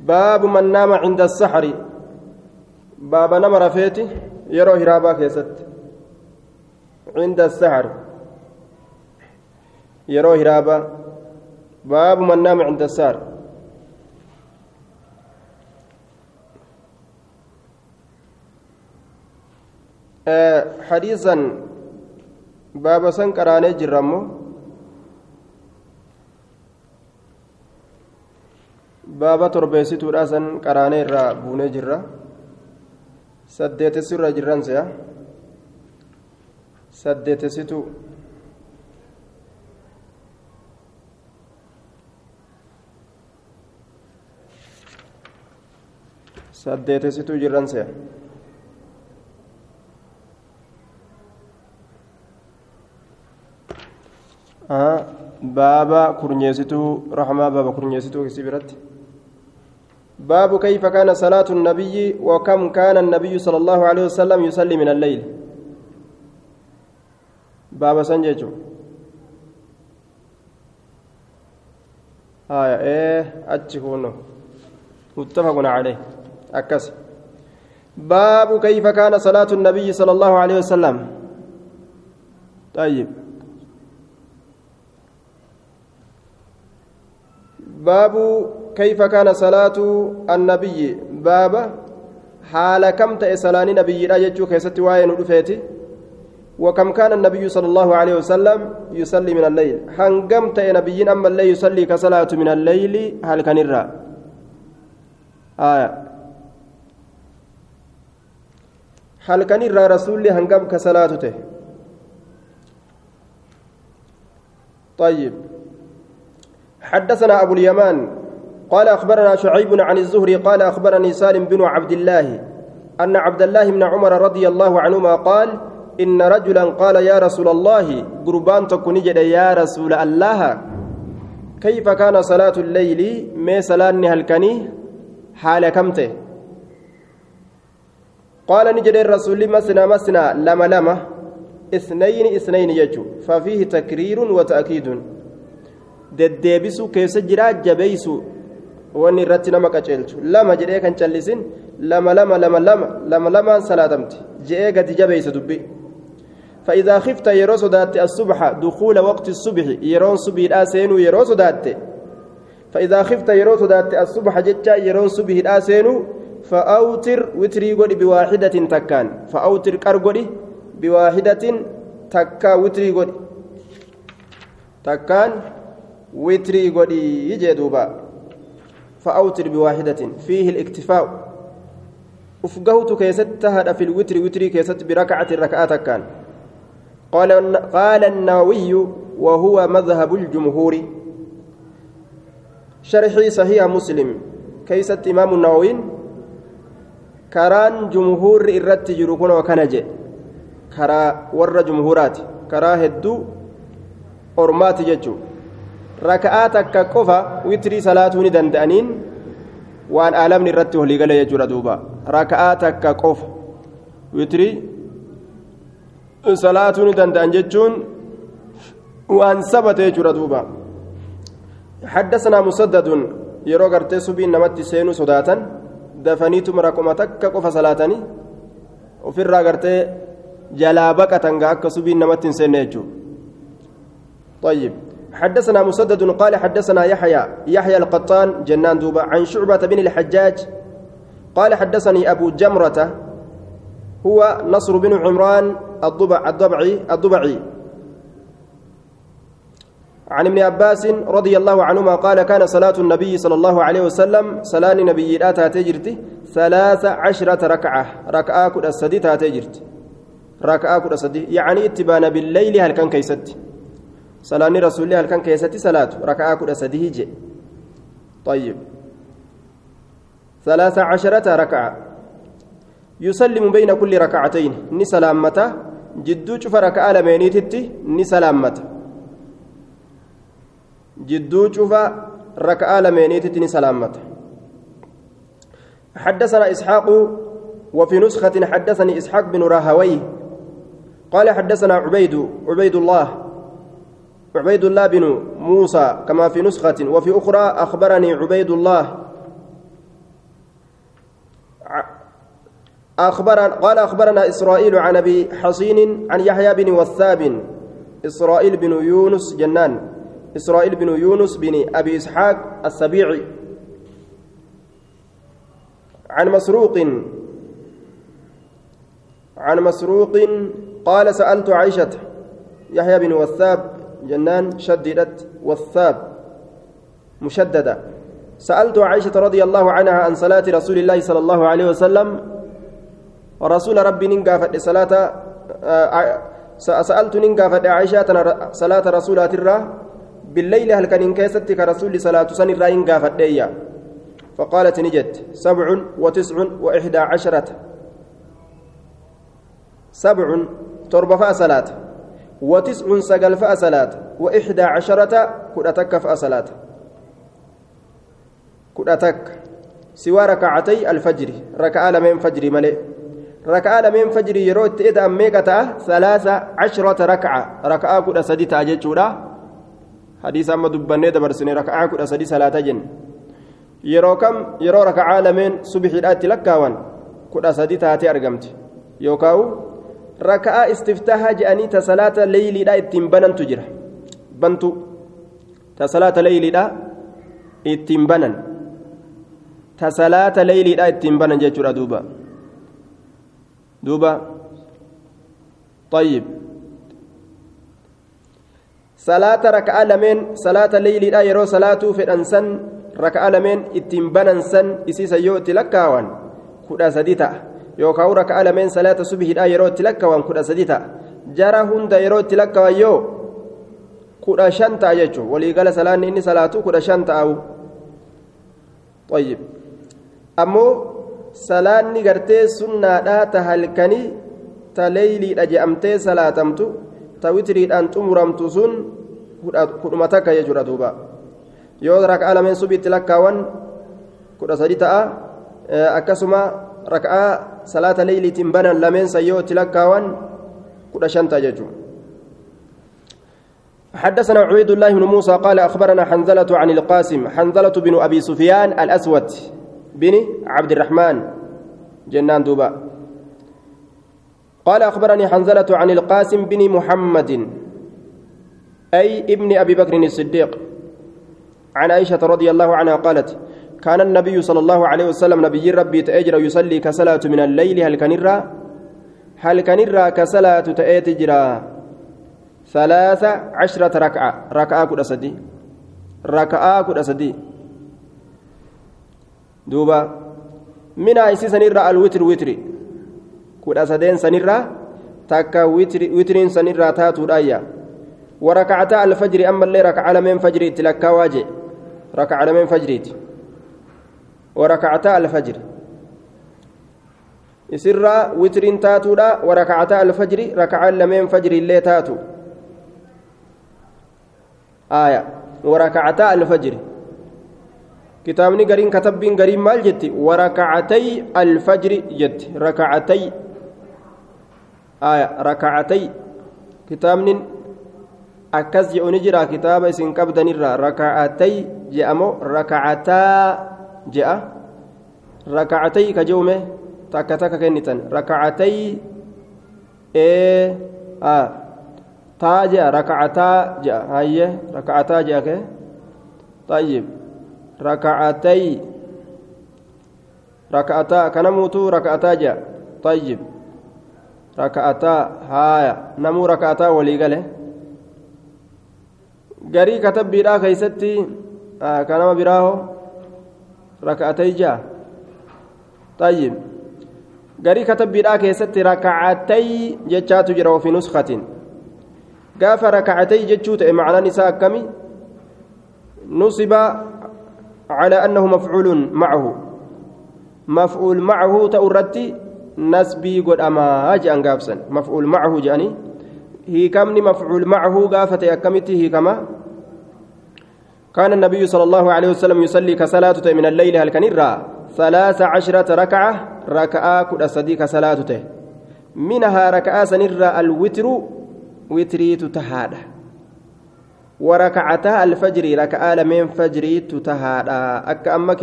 باب من نام عند السحر. باب نمر فيتي يرو هرابا كيست. عند السحر. يرو هرابا. باب من نام عند السحر. آه حديثا باب سن قرانه جرمو baaba torbeessituudha san qaraanee irraa buunee jirra saddeetessi irra jirran se'a saddeetessitu saddeetessitu jirran se'a baaba kurnyeessituu rahmaa baaba kurnyeessituu kisi biratti باب كيف كان صلاة النبي وكم كان النبي صلى الله عليه وسلم يصلي من الليل. باب سنججو آية إيه أتشكونه متفق عليه. أكس. باب كيف كان صلاة النبي صلى الله عليه وسلم. طيب. باب كيف كان صلاة النبي؟ بابا حال كم تأسلاني نبي؟ لا يجو كيست واين رفيتي وكم كان النبي صلى الله عليه وسلم يصلي من الليل؟ هنقم نبي أما الليل يصلي كصلاة من الليل هل كان الرا آية. هل كان الرا رسول هنقم كصلاته طيب. حدثنا أبو اليمان قال أخبرنا شعيب عن الزهري قال أخبرني سالم بن عبد الله أن عبد الله بن عمر رضي الله عنهما قال إن رجلا قال يا رسول الله قربان تكون يا رسول الله. كيف كان صلاة الليل؟ ما صلاة هلكني؟ حال كمته قال نجد الرسول مسنا مسنا لما لما. اثنين اثنين يجو. ففيه تكرير وتأكيد. deddeebisu keessa jira jabeeysu wanni irratti nama qaceelchu. Lama jedhee kan callisin lama lama lama lama lama lamaan salaatamti je'ee gadi jabeeysa dubbi. فإذا خفت يرو صدات الصبح دخول وقت الصبح يرون صبح الآسين يرو صدات فإذا خفت يرو صدات الصبح جتا يرون صبح الآسين فأوتر وتري قولي بواحدة تكان فأوتر كرقولي بواحدة تكا وتري قولي تكان وتري قولي يجي دوبا فأوتر بواحدة فيه الاكتفاء. أفقهت كيست هذا في الوتر وتري كيست بركعة الركعات كان. قال قال النووي وهو مذهب الجمهور. شرحي صحيح مسلم. كيست إمام النووي. كران جمهور إرت جروكون وكنج. كرا ور جمهورات. كرا هدو. أرمات ججو. raka'aa takka qofa witrii salaatuu ni danda'aniin waan aalamni irratti walii gala jechuudha duuba raka'aa takka qofa witrii salaatuu ni danda'an jechuun waan sabate jechuudha duuba حدثنا مسدد يرو غرتي سبين نمت سينو صداتا دفنيتم رقم تك قف صلاتني وفي الراغرتي جلابك تنغا سبين نمت سينيجو طيب حدثنا مسدد قال حدثنا يحيى يحيى القطان جنان دوبا عن شعبة بن الحجاج قال حدثني أبو جمرة هو نصر بن عمران الضبع الضبعي الضبعي. عن ابن عباس رضي الله عنهما قال كان صلاة النبي صلى الله عليه وسلم صلاة نبي لا تجرتي ثلاث عشرة ركعة. ركعة كد السدي تجرت ركعة السدي. يعني اتبان بالليل هل كان كيستي. Salaanni rasuulli halkan keessatti salaatu. Raka'aa kudha sadii je طيب ثلاث عشرة ركعة يسلم بين كل ركعتين نسلامته جدو شوف ركعة لمينيتتي نسلامته جدو شوف ركعة لمينيتتي نسلامته حدثنا إسحاق وفي نسخة حدثني إسحاق بن راهويه قال حدثنا عبيد عبيد الله عبيد الله بن موسى كما في نسخة وفي أخرى أخبرني عبيد الله أخبرنا قال أخبرنا إسرائيل عن أبي حصين عن يحيى بن وثاب إسرائيل بن يونس جنان. إسرائيل بن يونس بن أبي إسحاق السبيعي. عن مسروق عن مسروق قال سألت عائشة يحيى بن وثاب جنان شددت وثاب مشددة. سألت عائشة رضي الله عنها عن صلاة رسول الله صلى الله عليه وسلم rasuula rabbii nin gaafadhe salaata sa'altu nin gaafadhe aishaa tana salaata rasuulaatirraa بالليل هل كان كيست كرسول صلاة سن الرأين قافت فقالت نجت سبع وتسع وإحدى عشرة. سبع تربة فأصلاة وتسع سقل فأصلاة وإحدى عشرة كرتك فأصلاة كرتك سوى ركعتي الفجر ركع لمن فجر ملئ. ركعة لمن فجر يروت إذا أميكتا ثلاثة عشرة ركعة. ركعة كده سدي تاجت حديث أما دبني دبرسني ركعة كده سدي صلاة جن. yeroo kam yeroo raka'aa lameen subxiidhaatti lakkaawan kudha sadi taatee argamti yookaan raka'aa istiftahaa je'anii ta salaata leeyliidha ittiin banantu jira bantu ta salaata leeyliidha ittiin banan ta salaata leeyliidha ittiin banan jechuudha duuba. دوبا طيب صلاة ركعة لمن صلاة الليل لا يرو صلاة في الأنسان ركعة لمن اتنبننسان إسيسا يؤتي لكاوان كدا سديتا يوكاو ركعة لمن صلاة صبح لا يرو تلكاوان كدا سديتا جرى هند يرو تلكاوان يو كدا شنتا يجو ولي قال صلاة إني صلاة كدا شنتا أو طيب أمو salaanni gartee sunnaadhaa ta halkanii ta leeyliidha je'amtee salaatamtu ta witiriidhaan xumuramtu sun kudhuma takka jechuudha duuba yoo raka'aa lameen subiitti lakkaawan kudha sadi ta'a akkasuma raka'aa salaata leeyliitiin banan san yoo itti lakkaawan kudha shanta حدثنا عبيد الله بن موسى قال أخبرنا حنزلة عن القاسم حنزلة بن أبي سفيان الأسود بن عبد الرحمن جنان دوبا. قال أخبرني حنزلة عن القاسم بن محمد أي ابن أبي بكر الصديق عن عائشة رضي الله عنها قالت كان النبي صلى الله عليه وسلم نبي ربي تأجر يصلي كصلاة من الليل هل كنرى هل كنرى كصلاة تأتجرى ثلاث عشرة ركعة. ركعة كل أسدي ركعة كل أسدي duuba minaa isii sanirraa alwitri witri kudha sadeen sanirraa takka witiriin sanirraa taatuudhaayya وركعتا الفجر أما اللي ركع لمن فجر تلكا واجه ركع لمن فجريت وركعتا الفجر وترين تاتو لا وركعتا الفجر ركع لمن فجر اللي تاتو آية وركعتا الفجر kitaabni gariin katabbiin gariin maal jetti warakacatay alfajri jetti rakacatay aya rakacatay kitaabni akkas je'uni jira kitaaba isin qabdanirra rakacatay je'amo rakacataa je'a rakacatay ka je'ume takka takka kennitan rakacatay ee a taa je'a rakacataa je'a hayye rakacataa je'a kee طيب ركعتي ركعتا كنموتو ركعتا جاء طيب ركعتا هايا نمو ركعتا وليقله garii katabbiidhaa keeysatti kanama biraaho raka'atay jaa طيب. garii katabbiidhaa keessatti raka'atay jechaatu jira wafi nuskatin gaafa raka'atay jechuu ta'e macnaan isaa akkami nusiba على أنه مفعول معه. مفعول معه تأرتي نسبي قد أما أجأن قابسا مفعول معه جاني. هي كمني مفعول معه قافة أكمتي هي كما. كان النبي صلى الله عليه وسلم يصلي كصلاته من الليل هل كنرى ثلاث عشرة ركعة ركعة كل صديق منها ركعة سنرى الوتر وركعتا الفجر ركعة لمن فجري أكا أما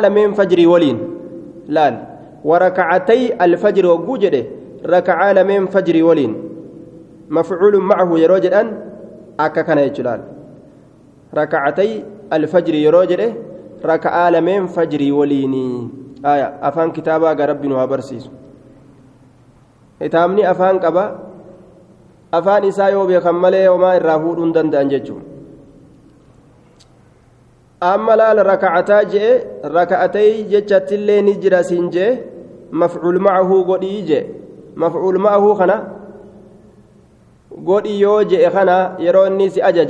lameen fajrii waliin laal warakacatay alfajri wagguu jedhe raka'aa lameen fajrii waliin mafcuulun macahu yeroo jedhan akka kana jechu laal rakacatay alfajri yeroo jedhe raka'aa lameen fajrii waliinii aya afaan kitaabaa ga rabbi nu haa barsiisu kitaabni afaan qaba afaan isaa yoo beekan malee homaa irraa fuudhuu hin danda'an jechuun amma laal rakacataa je'e raka'atay jechattillee ni jira siin jee mafcuul macahuu godhii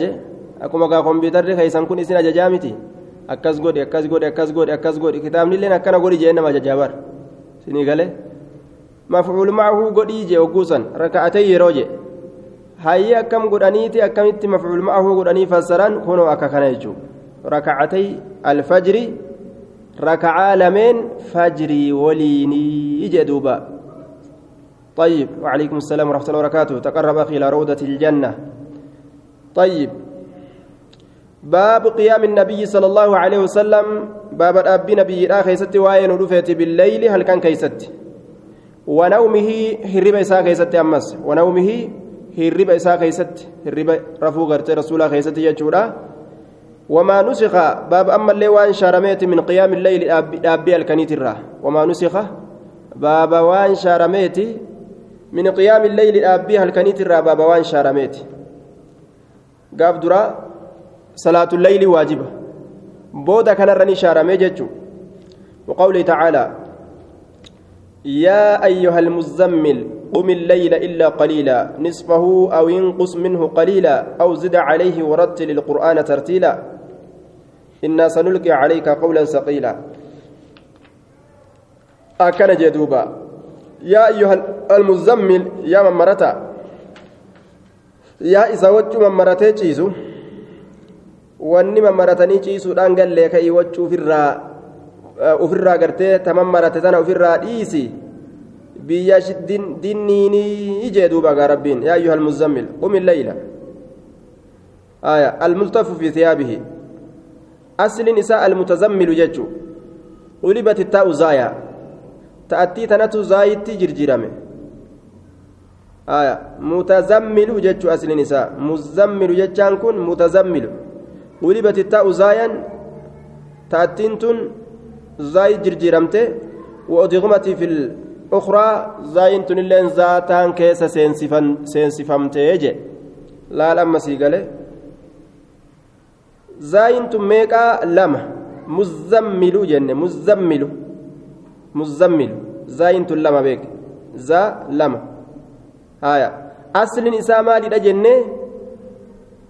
jee je'e akkuma gaa kompiitarri keessan kun isin ajajaa miti akkas godhi akkas godhi akkas godhi akkas godhi kitaabnilleen akkana godhi jee nama ajajaa bar sinii galee mafcuul macahuu godhii jee ogguusan raka'atay yeroo jee hayyi akkam godhaniiti akkamitti mafcuul macahuu godhanii fassaran kunoo akka kana jechuudha ركعتي الفجر ركعا لمن فجري وليني جدوبا طيب وعليكم السلام ورحمة الله وبركاته تقرب أخي إلى روضة الجنة طيب باب قيام النبي صلى الله عليه وسلم باب الأب نبي الآخر ست وين رفت بالليل هل كان كيست ونومه هرب إساء كيست أمس. ونومه هرب إساء كيست هرب رفو غرت رسول كيست يجورا. وما نسخ باب أما اللي وان شارميت من قيام الليل أبي الكنيت الراه وما نسخ باب وان شارميت من قيام الليل أبي الكنيت الراه باب وان شارميت. قاب درا. الليل واجبة. بودا كان رني شارمي جتشو. وقوله تعالى يا أيها المزمل قم الليل إلا قليلا نصفه أو ينقص منه قليلا أو زد عليه ورتل القرآن ترتيلا. إنا سنلقي عليك قولا ثقيلا. أكن جدوبا يا أيها المزمل يا من مرتا يا إذا وجه من مرتي تشيزو wanni mammaratanii ciisuudhaan gallee ka'ii wachuu ofirraa ofirraa gartee taman marate tana ofirraa dhiisi biyya dinniinii jee duuba gaa yaa ayyuha almuzammil qumi leyla aya almultafu fi thiyaabihi aslin isaa almutazammilu jechu ulibat ittaa'u zaaya ta'attii tanatu zaayitti jirjirame aya mutazammilu jechu aslin isaa muzammilu jechaan ulibat ittaa'u zaayan ta'attiin tun zaayi jirjiramte وأدغمت في الأخرى زاين تنلين ذاتان كيس سينسفن سينسفمت يجي. لا لما سيقله. زاين تميكا لما مزمل جنة مزمل مزمل زاين تلما بيك. زا لما آية. أصل نساء مالي جنة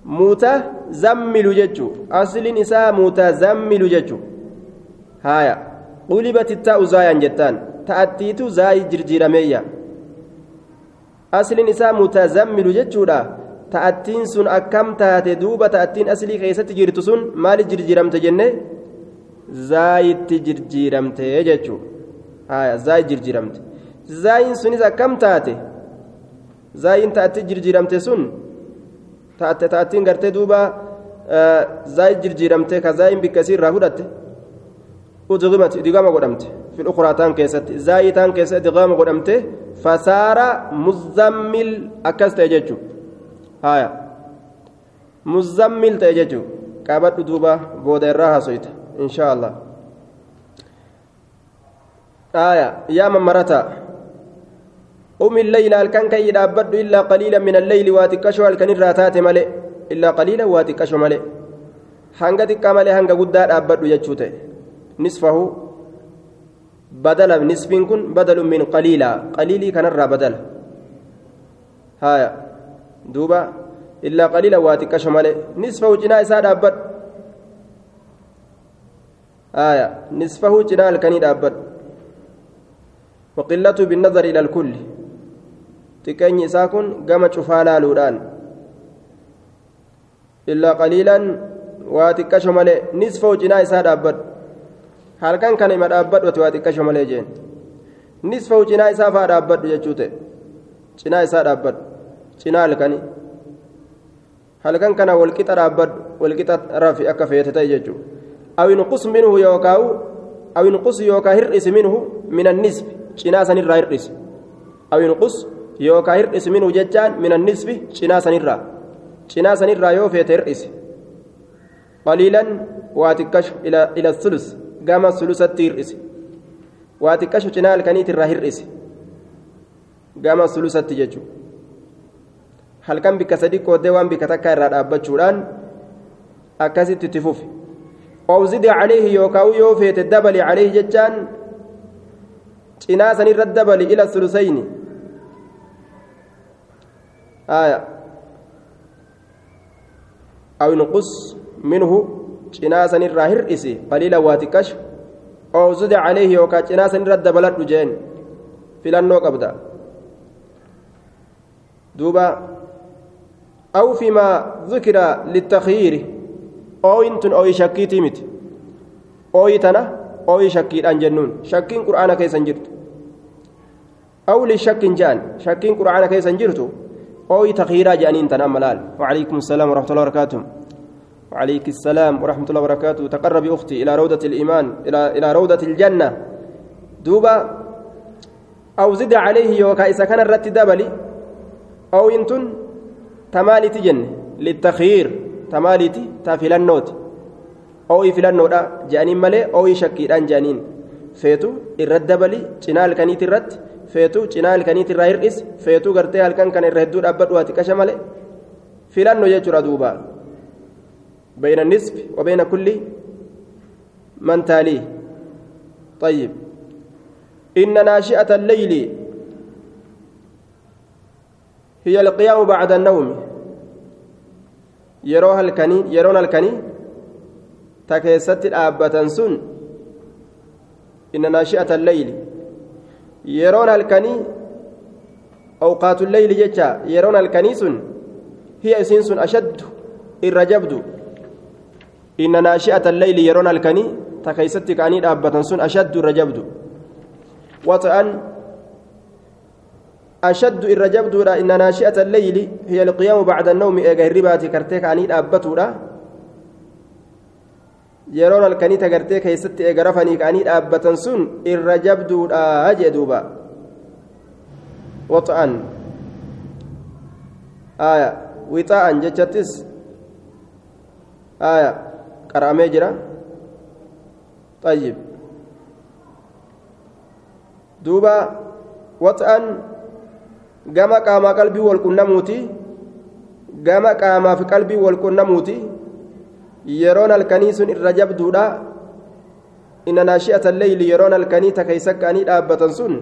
muuta zammilu jechuun. Asliin isaa muuta zammilu jechuun. Haaya. Qulibati ta'u zaayaan jettaan. Ta'attiitu zaayi jirjiirameeyya. Asliin isaa muuta zammilu jechuudha. Ta'attiin sun akkam taate duuba ta'attiin aslii keessatti jirtu sun maali jirjiiramte jenne zaayitti jirjiiramte jechuun. Haaya zaayi jirjiiramte. Zaayiin sunis akkam taate? Zaayiin ta'atti jirjiiramte sun. Ta'atte ta'attiin gartee duuba zaayi jirjiiramte ka zaayin bikkasii irraa fudhatte udgimati digama godhamte fil ukuraataan keessatti zaayitaan keessatti digama godhamte fasaara muzammil akkas ta'e jechuudha haya muzammil ta'e jechuudha qabadhu duuba booda irraa hasoyta inshaa allah haya yaa mammarata qumi dhaabbadhu illaa qaliila min alleyli waa xiqqasho halkan irraa taate male illaa qaliila waa xiqqasho male hanga xiqqaa malee hanga guddaa dhaabbadhu jechuu ta'e nisfahu badala nisfiin kun badalu min qaliila qaliilii kanarraa badala haya duuba illaa qaliila waa xiqqasho male nisfahu cinaa isaa dhaabbadhu haya nisfahu cinaa halkanii dhaabbadhu وقلته بالنظر إلى الكل تكني إساكن قام شفالا لودان إلا قليلا واتكش مالي نصفه جنا إسا دابد هل كان كان ما دابد واتكش مالي جين نصفه جنا إسا فا دابد يجوته جنا إسا دابد جنا الكني halkan kana walqixa dhaabbadhu walqixa rafi akka feete ta'e jechuudha aw inqus minhu yookaan aw inqus yookaan hir'isi minhu min annisbi cinaa sanirraa hir'isi aw inqus yookaan hir'isi minhu jechaan min annisbi cinaa sanirraa cinaa sanirraa yoo feete hir'isi qaliilan waa xiqqashu ila sulus gama sulusatti hir'isi waa xiqqashu cinaa halkaniitirraa hir'isi gama sulusatti jechuudha halkan bikka sadi qooddee waan bikka takka irraa dhaabbachuudhaan akkasitti itti fufi oowzidi caleehi yookaan yoo feete dabali caleehi jechaan cinaa sanirra dabali ila sulusayni aw inqus minhu cinaa sanirraa hir'isi qaliila waa xiqqashu oowzidi caleehi yookaan cinaa sanirra dabaladhu jeen filannoo qabda duuba أو فيما ذكر للتخيير أو إنتن أو شكيتي مت أو تنا أو شكيت أن جنون شكين قرآن كيس جرت أو لشك جان شكين قرآن كيس جرت أو تخيير جانين تنا ملال. وعليكم السلام ورحمة الله وبركاته. وعليك السلام ورحمة الله وبركاته. تقرب أختي إلى روضة الإيمان إلى إلى روضة الجنة. دوبا أو زد عليه يوكا إذا كان الرت دبلي أو إنتن tamaaliiti jenne littakhiir tamaaliiti taa filannooti ooyi filannoodha je'aniin malee ooyi shakkiidhaan je'aniin feetu irra dabali cinaa halkaniiti irratti feetu cinaa halkaniiti irraa hir'is feetu gartee halkan kana irra hedduu dhaabbadhu ati qasha malee filannoo jechuudha duuba bayna nisfi wa bayna kulli man taalii طيب إن ناشئة الليل هي القيام بعد النوم yeroo halkanii yeroon halkanii ta keessatti dhaabbatan sun inna naashi'ata alleyli yeroon halkanii awqaatu leyli jecha yeroon halkanii sun hiya isiin sun ashaddu irra jabdu inna naashi'ata alleyli yeroon halkanii ta keessatti ka'anii dhaabbatan sun ashaddu irra jabdu waxa'an أشد الرجب دولا إن ناشئة الليل هي القيام بعد النوم إيجا الربات كرتيك عني أبتولا يرون الكنيتا كرتيك هي ست إيجا رفني عني أبتن سن الرجب دولا أجدوبا وطئا آية وطاء جتتس آية قرأ ميجرا طيب دوبا وطئا qalbii wal qunnamuuti gama qaamaa fi qalbii wal qunnamuuti yeroon halkanii sun irra jabduudha inna naashi'ata leyli yeroon halkanii takaysa ka'anii dhaabbatan sun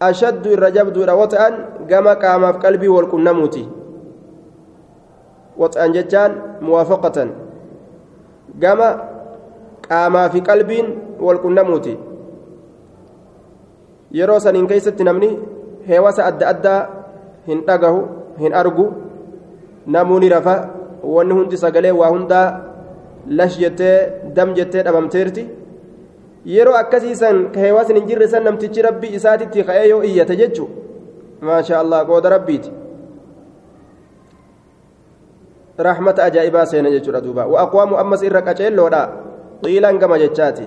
ashaddu irra jabduudha wata'an gama qaamaaf qalbii wal qunnamuuti wata'an jechaan muwaafaqatan gama qaamaa fi qalbiin wal qunnamuuti yeroo saniin keeysatti namni heewasa adda addaa hin dhagahu hin argu namuu ni rafa wanni hundi sagalee waa hundaa lash jettee dam jettee dhabamteerti yeroo akkasiisan ka heewasni hin jirre san namtichi rabbii isaatitti ka'ee yoo iyyate jechu maasha allah qooda rabbiiti rahmata ajaa'ibaa seena jechuudha duuba waaqwaamu ammas irra qaceelloodha qiilan gama jechaati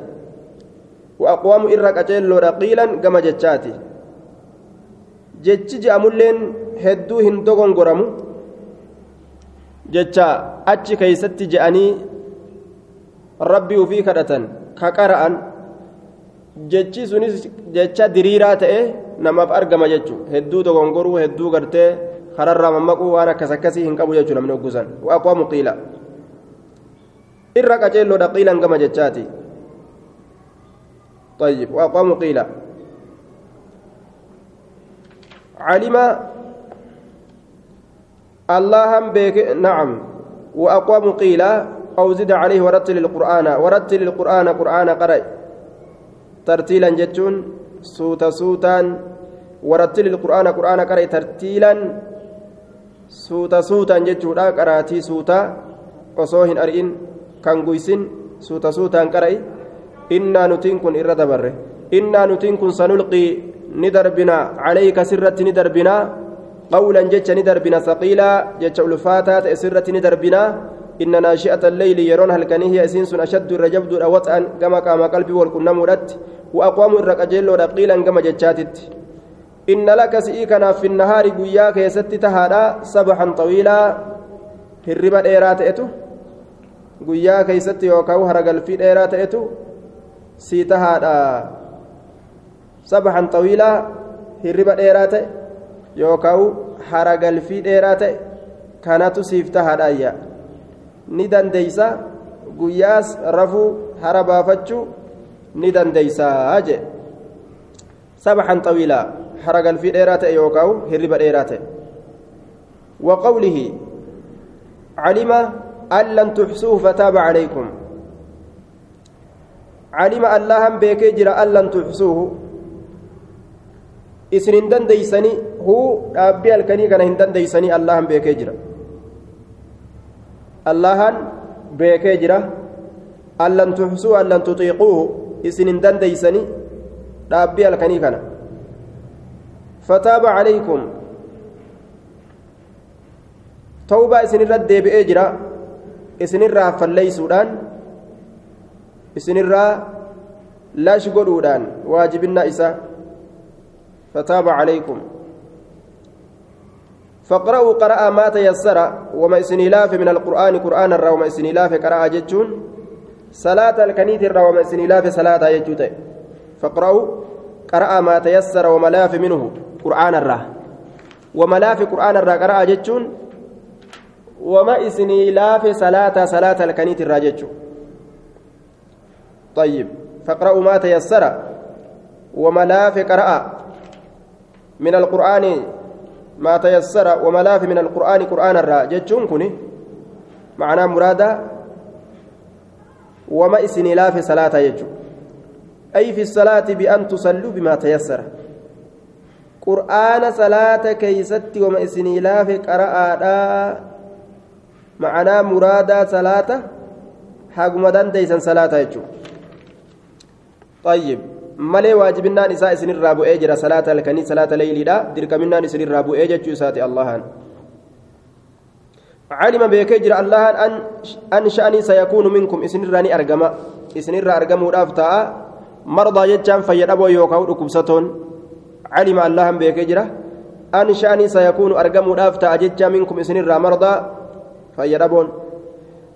waaqwaamu irra qaceelloodha qiilan gama jechaati jechi je'amulleen hedduu hin dogongoramu jecha achi keeysatti je'anii rabbii ufii kadhatan ka qara'an jechi sunis jecha diriiraa ta'e namaaf argama jechu hedduu dogongoruu hedduu gartee kararraa mammaquu waan akkas akkasii hin qabu jechuu namni oggusan waaqwaamu qiila irra qaceelloodha qiilan gama jechaati طيب وأقوام قيل علم الله بك نعم. وأقوام قيل أو زد عليه ورتل القرآن ورتل القرآن قرآن قرأ. ترتيلا جتون سوتا سوتا ورتل القرآن قرآن قرأ ترتيلا. سوتا سوتا جتودا قراتي سوتا. وصوهن أرئن كان سوتا سوتا قرأ. إنا نتين كن إرد بره إنا نتين كن سنلقي ندربنا عليك سرت ندربنا. قولا جتش ندربنا ثقيلا جتش ألفاتا تأسرة ندربنا. إن ناشئة الليل يرون هل كان هي أسين أشد الرجبد وطئا كما قام قلبي والكنم رت وأقوام الرقجل رقيلا كما جتشاتت. إن لك سئيكنا في النهار قياك يست تهادا. سبحا طويلا. hirriba dheeraa ta'etu guyyaa keeysatti yookaan haragalfii dheeraa ta'etu sii tahaadha sabaxan xawiilaa hirriba dheeraa ta'e yookaan haragalfii dheeraa ta'e kanatu siif tahaadha ayyaa ni dandeeysa guyyaas rafuu hara baafachuu ni dandeeysaa jee sabaxan xawiilaa haragalfii dheeraa ta'e yookaan hirriba dheeraa ta'e وقوله علم أن لن تحصوه فتاب عليكم علم اللهم بيكي جرى أن إسن دنديسني هو أبي الكني كان دنديسني اللهم بيكي جرى اللهم بيكي جرى أن لن تحصوه أن لن تطيقوه إسن دنديسني أبي الكني كان فتاب عليكم tawbaa isinirra deebi'ee jira. Isinirraa falleeysuudhaan isinirraa lash godhuudhaan waajibinnaa isa. Fataaba calaykum فاقرأوا قرأ ما تيسر وما إسنيلاف من القرآن قرآن الرا وما إسنيلاف قرأ جتشون. صلاة الكنيت الرا وما إسنيلاف صلاة جتشوت فاقرأوا قرأ ما تيسر وما لاف منه قرآن الرا. وما لاف قرآن الرا قرأ جتشون. وما إسني لاف صلاة صلاة الكنيت الراجج طيب فاقرأوا ما تيسر وما لاف قرأ من القرآن ما تيسر وما لاف من القرآن قرآن الراجج كني معناه مرادا. وما إسني لاف صلاة يجو. أي في الصلاة بأن تصلوا بما تيسر. قرآن صلاة كيست وما إسني لاف قرأ معناه مرادا صلاة. حقما دنديسا صلاة يجو. طيب. Malee waajibinnaan isaa isinirraa bu'ee jira salaata halkanii salaata leeyliidha dirqaminnaan isinirraa bu'ee jechuu isaati allahan علم بيكي جرى الله أن أن شأني سيكون منكم إسنراني أرجما إسنر أرجموا رافتا مرضى جتان فيدبوا يوكاو ركبستون علم الله بيكي جرى أن شأني سيكون أرجموا رافتا جتان منكم إسنر مرضى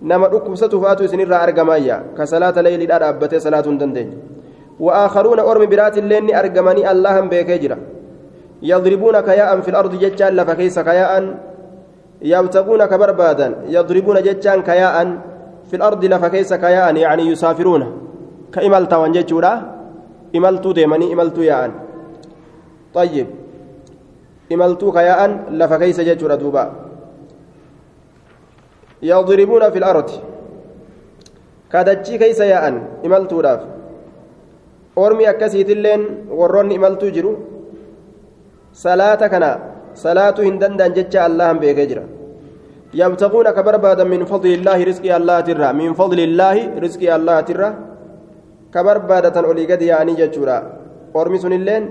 dhukkubsatu faatu isinirraa argamayya ka salaata leeyliidhaa dhaabbatee salaatuu hin dandeenye وآخرون أرم برات اللين أرجمني اللهم بكجرة يضربون كياء في الأرض جتان لفكيس كياء. يبتغون كبربادا يضربون جتان كياء في الأرض لفكيس كياء. يعني يسافرون. كإملتا وانجتشورا إملتو ديمني إملتو ياء. طيب. إملتو كياء لفكيس جتشورا دوبا. يضربون في الأرض. كادتشي كيس ياءن إملتو داف. أكسيت اللين ورون إملتو جرو صلاة كنا صلاة هندن جتشا الله بيكجرا يبتغون كبربادا من فضل الله رزقي الله ترى من فضل الله رزقي الله ترى كبربادة أولي قد يعني جتشورا أرمي سن اللين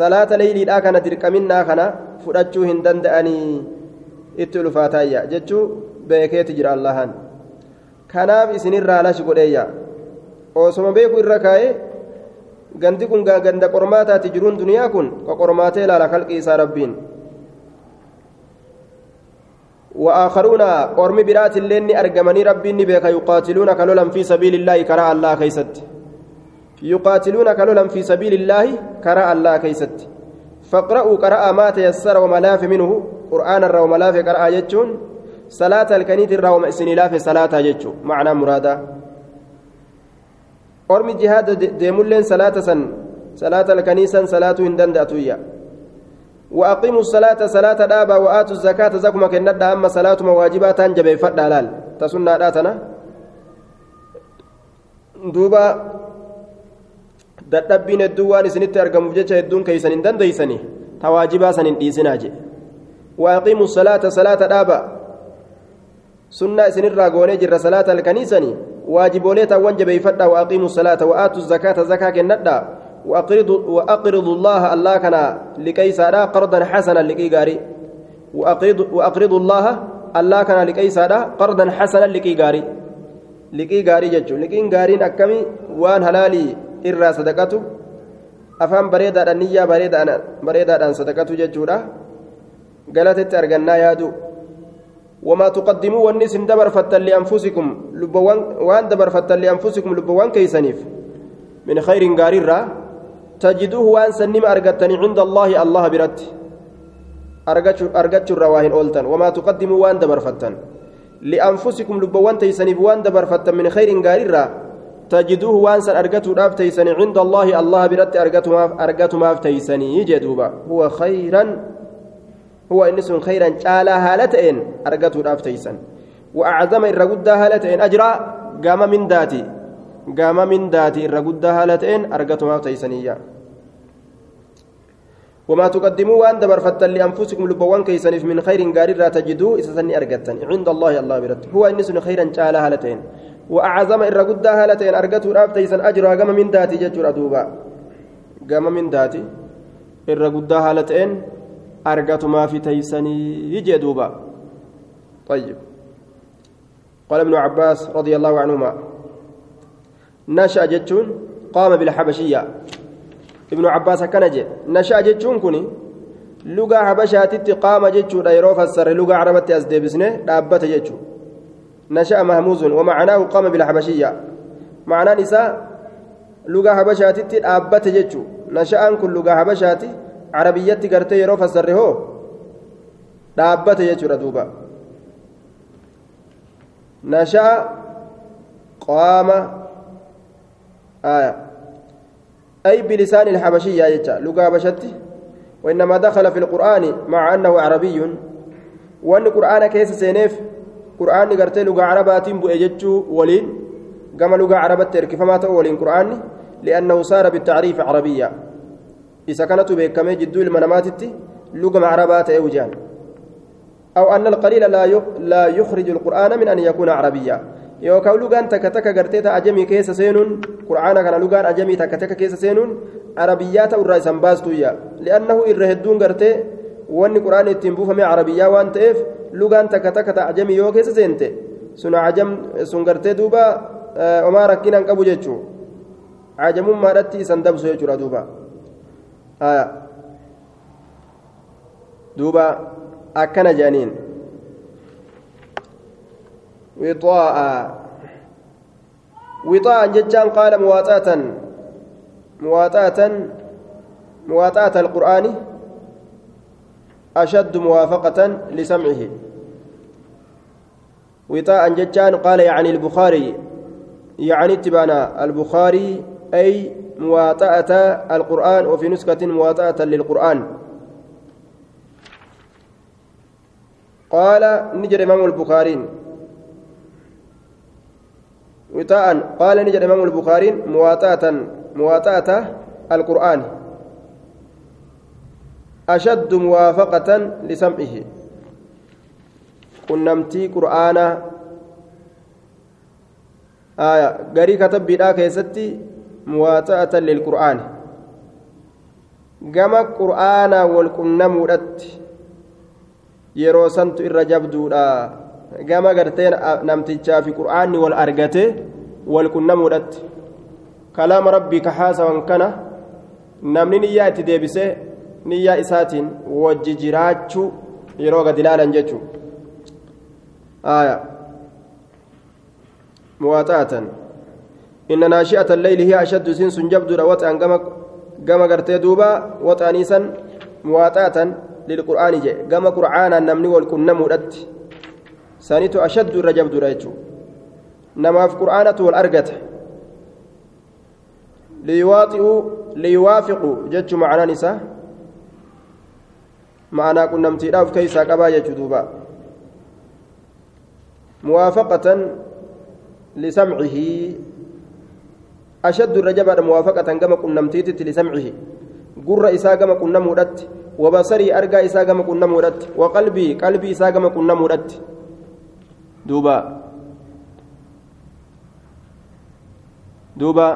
صلاة ليلي لا كانت ركمنا كنا فرأتشو هندن دأني itti ulfaataayya jechuu beekeeti jira allahan. Kanaaf isinirraa lashi godheeyya. Osoma beeku irra kaa'e gandi kun ganda qormaataati jiruun duniyaa kun ka qormaatee ilaala kalqii isaa rabbiin. وآخرون قرم برات اللين أرجمني ربي نبيك يقاتلون كلولا في سبيل الله كراء الله كيست يقاتلون كلولا في سبيل الله كراء الله كيست فاقرأوا قرأ ما تيسر وملاف منه قرآن الرا وملاف قرأ جتون صلاة الكنيت الرا ومأسنلاف صلاة جتون معنى مرادا أرمي جهاد ديمولين صلاة سن صلاة الكنيسة صلاة هندن داتويا وأقيموا الصلاة صلاة دابا وآتوا الزكاة زكما كندا أما صلاة مواجبات جبي فد حلال تسنى داتنا دوبا dadhabbiin hedduu waan isinitti argamuuf jecha hedduun keeysan hin dandeeysani tawaajibaa san hin dhiisinaa je waaqiimu salaata salaata dhaaba sunnaa isinirraa goonee jirra salaata halkaniisani waajiboolee taawwan jabeeyfadha waaqiimu salaata wa'aatu zakaata zakaa kennadha وأقرضوا الله الله كان لكي سارا قرضا حسنا لكي غاري وأقرضوا الله الله كان لكي سارا قرضا حسنا لكي غاري liqii gaarii jechuun liqiin gaariin akkamii waan halaalii irraa sadaqatu afaan bareedaadhaan niyyaa bareedaadhaan sadaqatu jechuudha galatetti argannaa yaadu wamaa tuqaddimuu wanni isin dabarfattan lianfusikum waan dabarfattan lianfusikum lubbawwan keeysaniif min khayrin gaariirraa tajiduuhu waan sannima argattanii cinda allaahi allaha biratti argachuurra waa hin ooltan wamaa tuqaddimuu waan dabarfattan لأنفسكم لبوان تيسني بوان دبر فتن من خير غاريرا تجدوه وانسا أرقتوا داف تيسني عند الله الله برت أرقتوا ما أرقتوا ما تيسني جدوبا هو خيرا هو إنس خيرا شالا هالتين أرقتوا داف تيسن وأعظم الرقود هالتين أجرا قام من داتي قام من داتي الرقود هالتين أرقتوا ما تيسني وما تقدموا وأن دبرفتن لأنفسكم لبوان كيسنف من خير غاري لا تجدوا اسسني ارغتن عند الله الله برت هو انس خيرا تعالى هالتين. وأعظم الرغد هالتين ارغتوا راف تيسن اجر غم من ذاتي ججر دوبا غم من ذاتي الرغد هالتين ارغتوا ما في تيسني يجي دوبا طيب قال ابن عباس رضي الله عنهما نشأ جتون قام بالحبشيه ibnu cabbaas akkana jedhe nasha'a jechuun kun lugaa habashaatitti qaama jechuudha yeroo fassarre lugaa carabatti as deebisne dhaabbate jechuu nasha'a mahmuuzun wamacanaahu qaama bilhabashiyya macnaan isaa lugaa habashaatitti dhaabbate jechuu nasha'aan kun lugaa habashaati carabiyyatti gartee yeroo fassarre hoo dhaabbate jechuudha duuba nasha'a qaama أي بلسان الحبشية يجا. لغة بشتي. وإنما دخل في القرآن مع أنه عربي. وأن القرآن كيس سينيف. قرآن قرتي لغة عربات بؤججو ولين. كما لغة عربة تركي فما ولين قرآن لأنه صار بالتعريف عربية إذا كانت بكمي جدو المنامات لغة عربات أوجان أو أن القليل لا يخرج القرآن من أن يكون عربيا takka takka gartee ta ajamii keessa seenuun qura'aana kana lugaan ajamii takka takka keessa seenuun arabiyyaa ta'urraa isan baastuyya li'annahu irra hedduun gartee wanni qura'aani ittiin buufame arabiyyaa waan ta'eef lugaan takka takka ta ajamii yoo keessa seente sun ajam sun gartee duuba omaa rakkinaan qabu jechuu ajamummaadhatti isan dabsu jechuudha duuba akkana jedhaniin وطاء وطاء ججان قال مواطاة مواطاة مواطاة القرآن أشد موافقة لسمعه وطاء ججان قال يعني البخاري يعني اتبانا البخاري أي مواطأة القرآن وفي نسخة مواطأة للقرآن. قال نجر إمام البخاري. وطاء قال نجد إمام البخاري مواطأة مواطأة القرآن. أشد موافقة لسمعه. قنمتي قرآنا آية. قري كتب بلا كيستي مواطاة للقرآن gama qur'aanaa wal qunnamuudhatti yeroo santu irra jabduudha gama gartee namtichaa fi qur'aanni wal argate wal qunnamuudhatti kalaama rabbii ka haasawan kana namni niyyaa itti deebisee niyyaa isaatiin wajji jiraachuu yeroo gad ilaalan jechuu aya muwaaxaatan inna naashi'ata alleyli hiya ashaddu isiin sun jabduudha waxaan gama gama gartee duuba waxaanii san muwaaxaatan lilqur'aani jedhe gama qur'aanaan namni wal qunnamuudhatti sanitu ashaddu irra jabduudha jechuu namaaf qur'aanatu wal argate liyuwaaxi'uu liyuwaafiqu jechuu macnaan isaa ma'anaa qunnamtiidhaaf keeysaa qabaa jechuu أشد الرجبة موافقة كما كنا متيتت لسمعه. قر إساء كما كنا مرت وبصري أرقى إساء كما كنا مرت وقلبي قلبي إساء كما كنا مرت دوبا. دوبا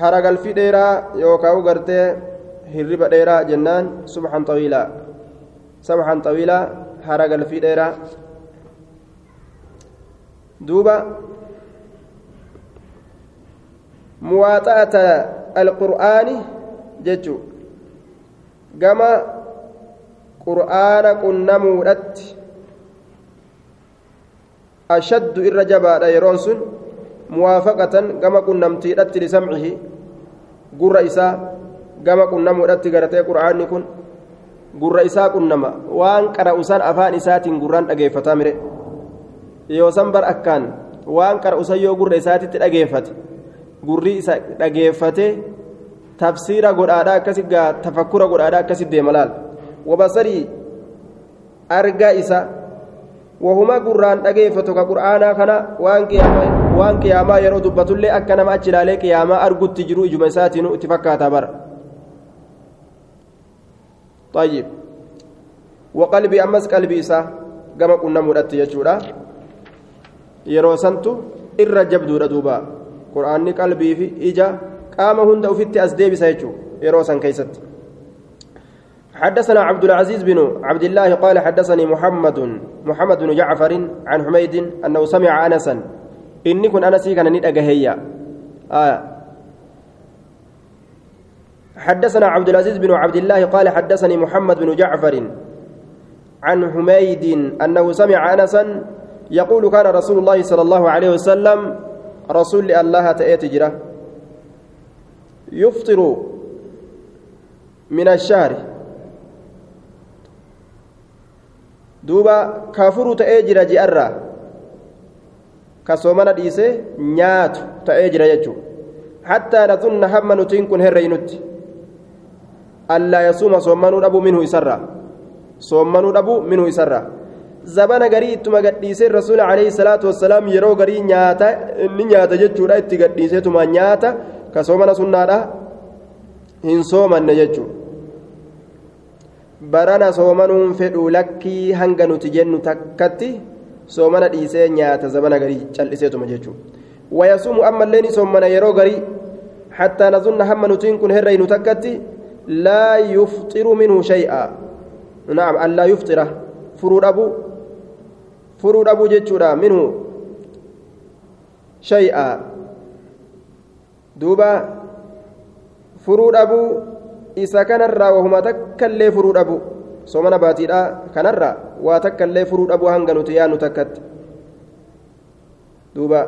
haragalfi dheeraa yookaa u gartee hirriba dheeraa jennaan subxan xawiilaa sabxan xawiilaa haragalfi duuba muwaaxa'ata alqur'aani jechuun gama qur'aana qunnamuudhatti ashaddu irra jabaadha yeroon sun muwaafaqatan gama qunnamtiidhatti lisamcihi gurra isaa gama qunnamuudhatti garatee qur'aanni kun gurra isaa qunnama waan qara'usan afaan isaatiin gurraan dhageeffataa mire yoo san bar akkaan waan qara'usan yoo gurra isaatitti dhageeffate gurri isa dhageeffate tafsiira godhaadhaa akkasi gaa tafakkura godhaadhaa akkasi deema laal wabasarii argaa isa wahuma gurraan dhageeffatu ka qur'aanaa kana waan qiyaamaa yeroo dubbatullee akka nama achi ilaalee qiyaamaa argutti jiru ijuma isaatiin itti fakkaataa bara طيب وقلبي أمس قلبي إسا كما قلنا مرأتي يجودا يروسنت إر جبدو ردوبا قرآن قلبي في إجا قام هند أفت أسديب سيجو يروسن كيست حدثنا عبد العزيز بن عبد الله قال حدثني محمد محمد بن جعفر عن حميد أنه سمع أنسا. إني كن أنسي كان ندأجهيا آه. حدثنا عبد العزيز بن عبد الله قال حدثني محمد بن جعفر عن حميد أنه سمع أنسا يقول كان رسول الله صلى الله عليه وسلم رسول الله تأتي جرة. يفطر من الشهر. دوبا كافر تأجر جئرة كسومنا ديسه نيات تأجر يجو. حتى نظن هم نتين كن هرينوتي ألا يصوم صومانو أبو منه يسرى صومانو أبو منه يسرى zabana garii ittuma gadhiisee rasuula alayhi salaatu wassalaam yeroo garii nyaata inni nyaata jechuudha itti gadhiiseetuma nyaata ka soomana sunnaadha hin soomanne jechuu barana soomanuun fedhuu lakkii hanga nuti jennu takkatti soomana dhiisee nyaata zabana garii cal'iseetuma jechuu wayasuumu ammallee ni soomana yeroo garii hattaa nazunna hamma nutiin kun herreynu takkatti laa yufxiru minhu shay'a naam allaa yuftira. Furuu dhabuu furuu dhabuu jechuudha minhu shay'a duuba furuu dhabuu isa kanarraa wahuma takkaillee furuu dhabu soomana baatiidha kanarraa waa takkaillee furuu dhabuu hanga nuti yaannu takkatti duuba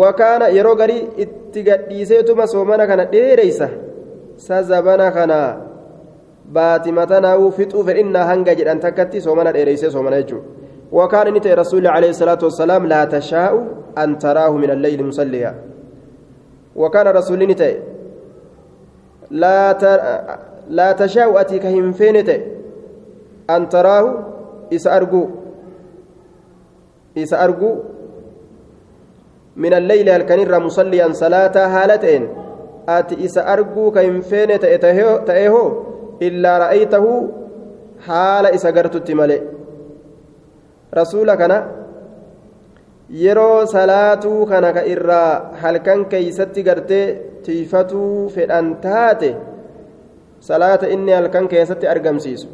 wakaana yeroo garii itti gadhiiseetuma soomana kana dheereysa sa zabana kana baatimatanaa'uu fixuu fedhinnaa hanga jedhan takkatti soomana dheereysee soomana jechuudha. وكان نتي رسول عليه الصلاة والسلام لا تشاء أن تراه من الليل مصليا وكان رسول نتي لا تر... لا تشاء أتيك هم فينتي أن تراه إس أرجو إس أرجو من الليل الكنير مصليا صلاة هالتين أتي إس أرجو كهم فينتي تأهو إلا رأيته حال إس قرتت ملئ rasuula kana yeroo salaatuu kana ka irraa halkan keeysatti gartee tiifatuu fedhan taate salaata inni halkan keessatti argamsiisu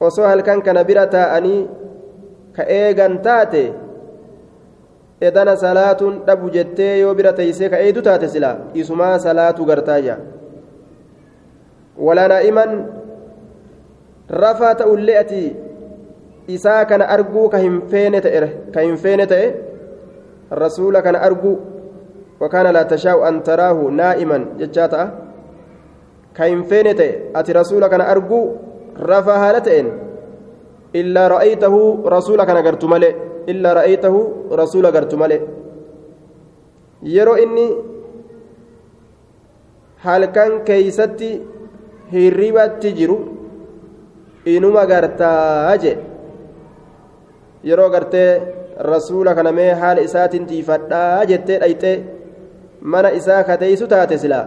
osoo halkan kana bira taa'anii ka eegan taate edana salaatuun dhabu jettee yoo bira teeysee ka eedu taate silaa isumaa salaatuu gartaayya walaa ka hin feene ta'e ka hin feene ta'e rasuula kana arguu wakaana laa tashaa'u an taraahu naa'iman jechaa ta'a ka hin feene ta'e ati rasuula kana arguu rafaa haala ta'een illaa ra'aytahu rasuula kana gartu malee illaa ra'aytahu rasuula gartu malee yeroo inni halkan keeysatti hirribatti jiru inuma gartaa jee. Yeroo gartee rasuula kana mee haala isaatiin tiifadhaa jettee dhayxee mana isaa kateeysu taate silaa.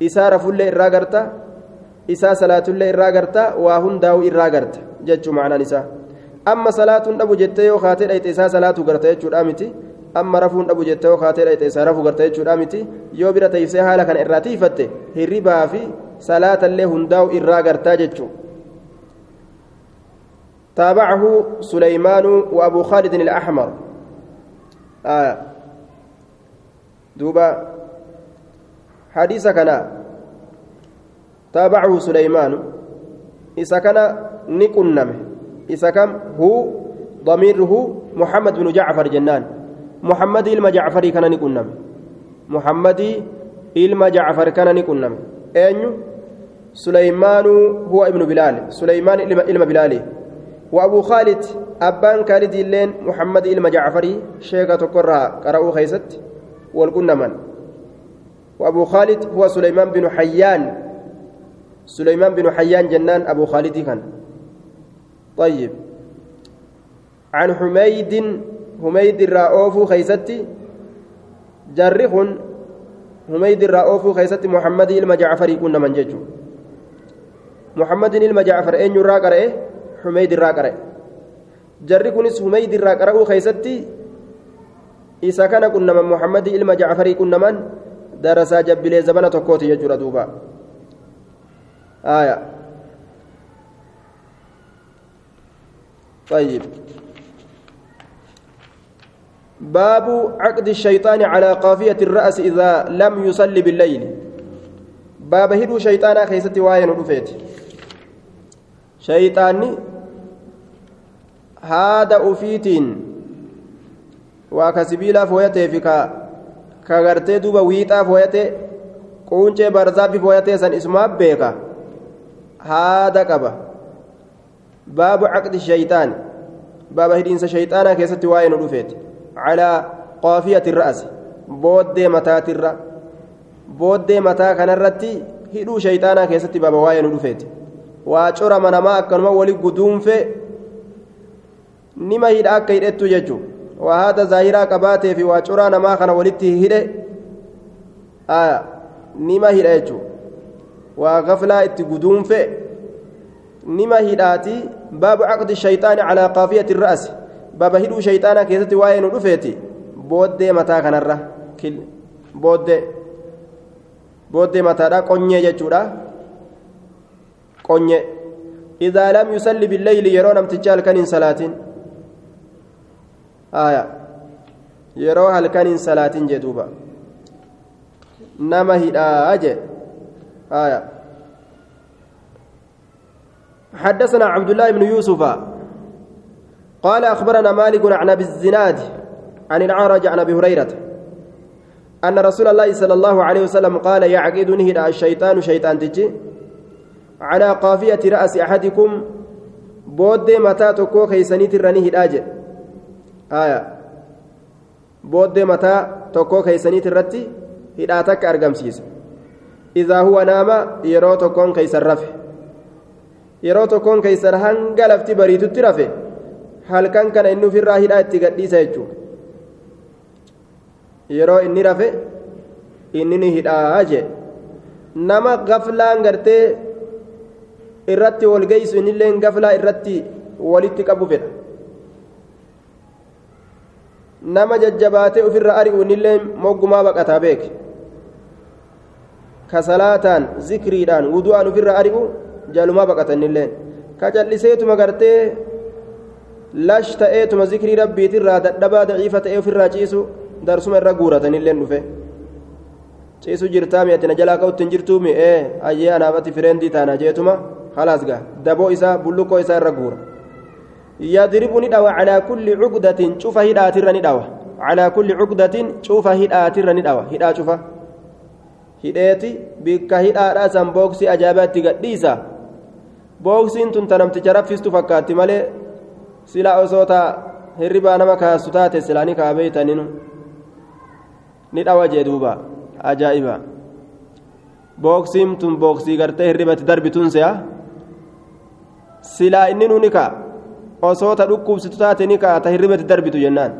Isaa rafullee irraa garta isaa salaatullee irraa garta waa hundaa'u irraa garta jechuu macnaan isaa. Amma salaatuun dhabu jettee yoo kaatee dhayxe isaa salaatu garta jechuudha miti. Amma rafuun dhabu jettee yoo kaatee dhayxe isaa rafuu garta jechuudha miti. Yoo bira teessee haala kana irraa tiifatte hirribaa fi salaatallee hundaa'u irraa gartaa. تابعه سليمان وأبو خالد الأحمر آه دوبا حديث كان تابعه سليمان إذا كان نكنم إذا كان هو ضميره محمد بن جعفر جنان محمد إلما جعفري كان نكنم محمد إلما كان نكنم أين سليمان هو ابن بلال سليمان إلما بلال وأبو خالد أبان خالد اللين محمد إلما جعفري شيخة قرى قرأوا خيست والكنمن وأبو خالد هو سليمان بن حيان سليمان بن حيان جنان أبو خالد كان طيب عن حميد حميد الرؤوف خيستي جرخ حميد الرؤوف خيستي محمد المجعفر كنا من ججو. محمد المجعفر أين يرى قرأ حميد الرقرة جري كنس حميد الرقرة خيستي إذا كان كنا من محمد المجعفر كنا من درسا جبلي زمانة تكوتي يجرى دوبا. آية. طيب. باب عقد الشيطان على قافية الرأس إذا لم يصلي بالليل. باب هدو شيطانا خيستي واين رفيت شيطاني هذا أفيتين. وكسبيلا فويته فيك. كغرتي دوبا ويتا فويته. قونجي برزافي فويته سن اسمها بيكا هذا كبا. باب عقد الشيطان. باب هدينس شيطانا كيستي واين رفيت على قافية الرأس بودي متى ترى بودي متى كان الرتي هدو شيطانا كيستي باب واين رفيت waacora manamaa akkanuma wali guduunfe nima hidha akka hidhettu jechu waa haada zaahiraa qabaatee fi waacoraa namaa kana walitti hidhe nima hidha jechu waa gaflaa itti guduunfe nima hidhaati baabu caqdi shayxaani calaa qaafiyati ra'asi baaba hidhuu shayxaanaa keessatti waa'ee nu dhufeeti booddee mataa kanarra booddee booddee mataadha qonyee jechuudha qonye idaa lam yusalli billeyli yeroo namticha halkaniin salaatin aya yeroo halkaniin salaatin jee duuba nama hidhaa jee aya حدثنا عبد الله بن يوسف قال أخبرنا مالك عن أبي الزناد عن العرج عن أبي هريرة أن رسول الله صلى الله عليه وسلم قال يعقد نهد الشيطان شيطان تجي على قافية رأس أحدكم بود متى تكو كيسني ترني هداج آية. بود متى تكو كيسني ترتي هداتك أرقمسيس إذا هو نام يرو تكون كيسر رفه. يرو تكون كيسر هنگا لفتي بريتو halkan kana inni ofirraa hidhaa itti gadhiisa jechuudha. Yeroo inni rafe inni ni hidhaa jee. Nama gaflaan gartee irratti wal geessu innillee gaflaa irratti walitti qabu fedha. Nama jajjabaatee ofirra ari'u innillee moggumaa baqataa beeke. Kasalaataan zikriidhaan wudu'aan ofirra ari'u jalumaa baqata innillee. Kacalliseetuma gartee. Lash ta'eetuma zikrii rabbiitirraa dadhabaa daciifa ta'ee ofirraa ciisu darsuma irra guuratanillee dhufe ciisu jirtaa mi'atti na jalaa ka'utti hin jirtuu mi'ee ayyee anaafatti fireendii taana jeetuma خلاص قال دبو إسا بلوكو إسا الرقور يضرب ندوى على كل عقدة شوف هداتر ندوى على كل عقدة شوف هداتر ندوى هدا شوف hidheeti bikka hidhaadhaa san booksii ajaabaatti gadhiisa booksiin tun tanamticha raffistu fakkaatti malee silaa osoo taa hirribaa nama kaasu taate silaa ni kaabeeytaninu ni dhawa jee duuba ajaa'iba booksiin tun booksii gartee hirribatti darbituun se'a silaa inni nu ni ka'a osoo ta dhukkubsitu taate ni ka'a ta hirribatti darbitu jennaan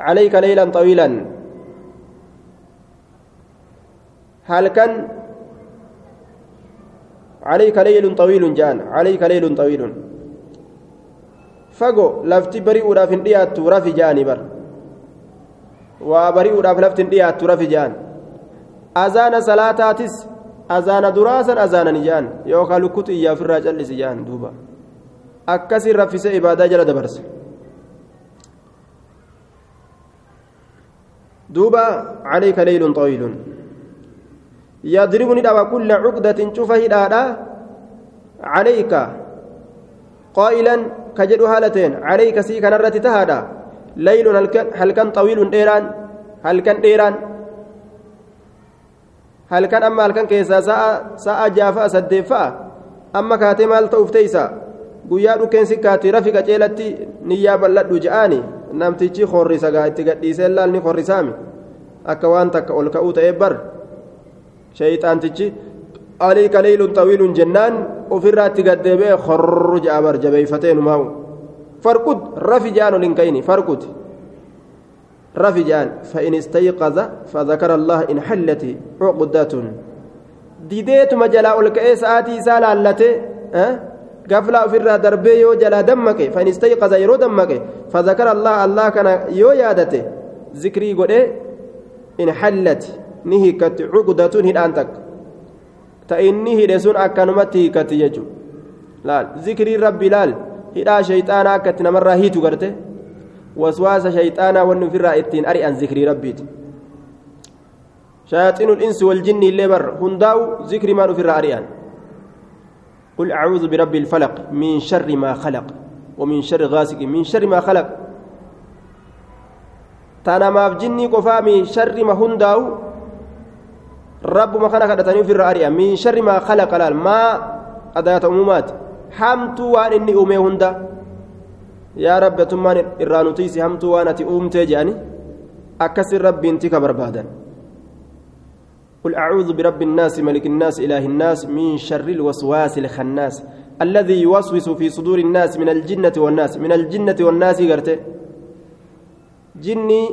عليك ليلا طويلا هل كان عليك ليل طويل جان عليك ليل طويل lafti bari'uudhaaf hin dhiyaattu rafi ja'anii bar waa bari'uudhaaf lafti hin dhiyaattu rafi ja'an azaana salaataatis azaana duraasan azaanan ja'an yookaan lukkutu iyyaaf irraa callisi ja'an duuba akkasiin raffisee ibaadaa jala dabarse دوبا عليك ليل طويل يضربني دعوى كل عقدة شوفه دادا عليك. قائلا كجد هالتين عليك سي كان الرتي تهادا. ليل هل كان طويل ديران. هل كان ديران. هل كان أما هل كان كيسا. ساعة ساعة جافا سدفا. أما كاتي مال توفتيسا guyyaa dhukkeen sikkaatti rafika ceelatti niyyaa bal'adhu je'aani namtichi horrisa gaa itti gadhiisee laalni horrisaami akka waan takka ol ka'uu ta'ee bar shayxaantichi aliika leylun xawiilun jennaan ofirraa itti gaddeebi'e horru je'a bar jabeeyfatee numaa'u farqud rafi je'an ol hin ka'ini farqud rafi je'an fa'in istayqaza fadakara allah in hallati cuqdatun dideetuma jalaa ol ka'ee sa'aatii isaa laallate gaflaa ofirraa darbee yoo jalaa dammaqe fan istayqaza yeroo dammaqe fadakara allah allah kana yoo yaadate zikrii godhe in hallati ni hiikkatti cuqdatun hidhaan takka ta inni hidhe sun akkanumatti hiikkatti jechu laal zikrii rabbi laal hidhaa shayxaanaa akka itti namarraa hiitu garte waswaasa shayxaanaa wanni ofirraa ittiin ari'an zikrii rabbiiti شياطين الإنس والجن اللي بر هنداو ذكر ما في الرأيان قل أعوذ برب الفلق من شر ما خلق ومن شر غاسق من شر ما خلق تانا ما في جني قفا من شر ما هنداو رب ما خلق دتني في الرأي. من شر ما خلق لال. ما أداة أمومات. حمت وان إني أمي هندا يا رب تمان إرانوتيسي حمت وانتي أمتي جاني أكسر رب انتك بربادا قل أعوذ برب الناس ملك الناس إله الناس من شر الوسواس الخناس. الذي يوسوس في صدور الناس من الجنة والناس. من الجنة والناس قرته. جني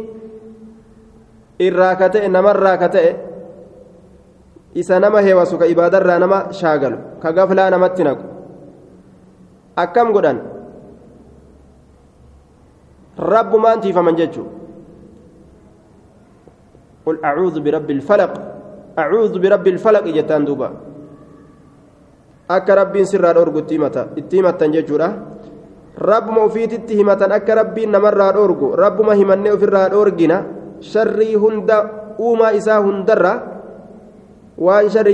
الراكته نما الراكته isa nama heewasu ka ibaadarraa nama shaagalu ka gaflaa namatti naqu akkam godhan rabbumaan tiifaman jechuu قل أعوذ برب الفلق أعوذ برب الفلق جتان دوبا أكا ربين سر الأرغ التيمة التيمة تنججورا رب ما وفيت التهمة أكا ربين نمر الأرغ رب ما همني في الأرغنا شري هند أوما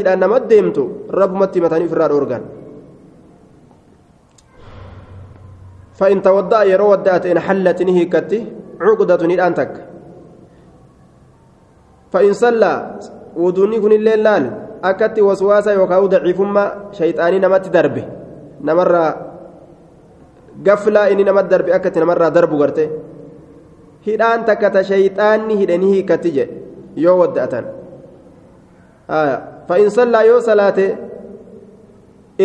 لأن ما ديمتو رب ما التيمة في الأرغان فإن تودأ يرو ودأت إن حلت نهيكتي عقدة الآن فإن صلى kunillee laal akkatti waswaasa yookaan daciifummaa shayxaanii namatti darbe namarraa gaflaa inni namatti darbe akkatti namarraa darbu garte hidhaan takka ta shayxaanni hidhanii hiikatti jedhe yoo wadda'atan fa'in sallaa yoo salaate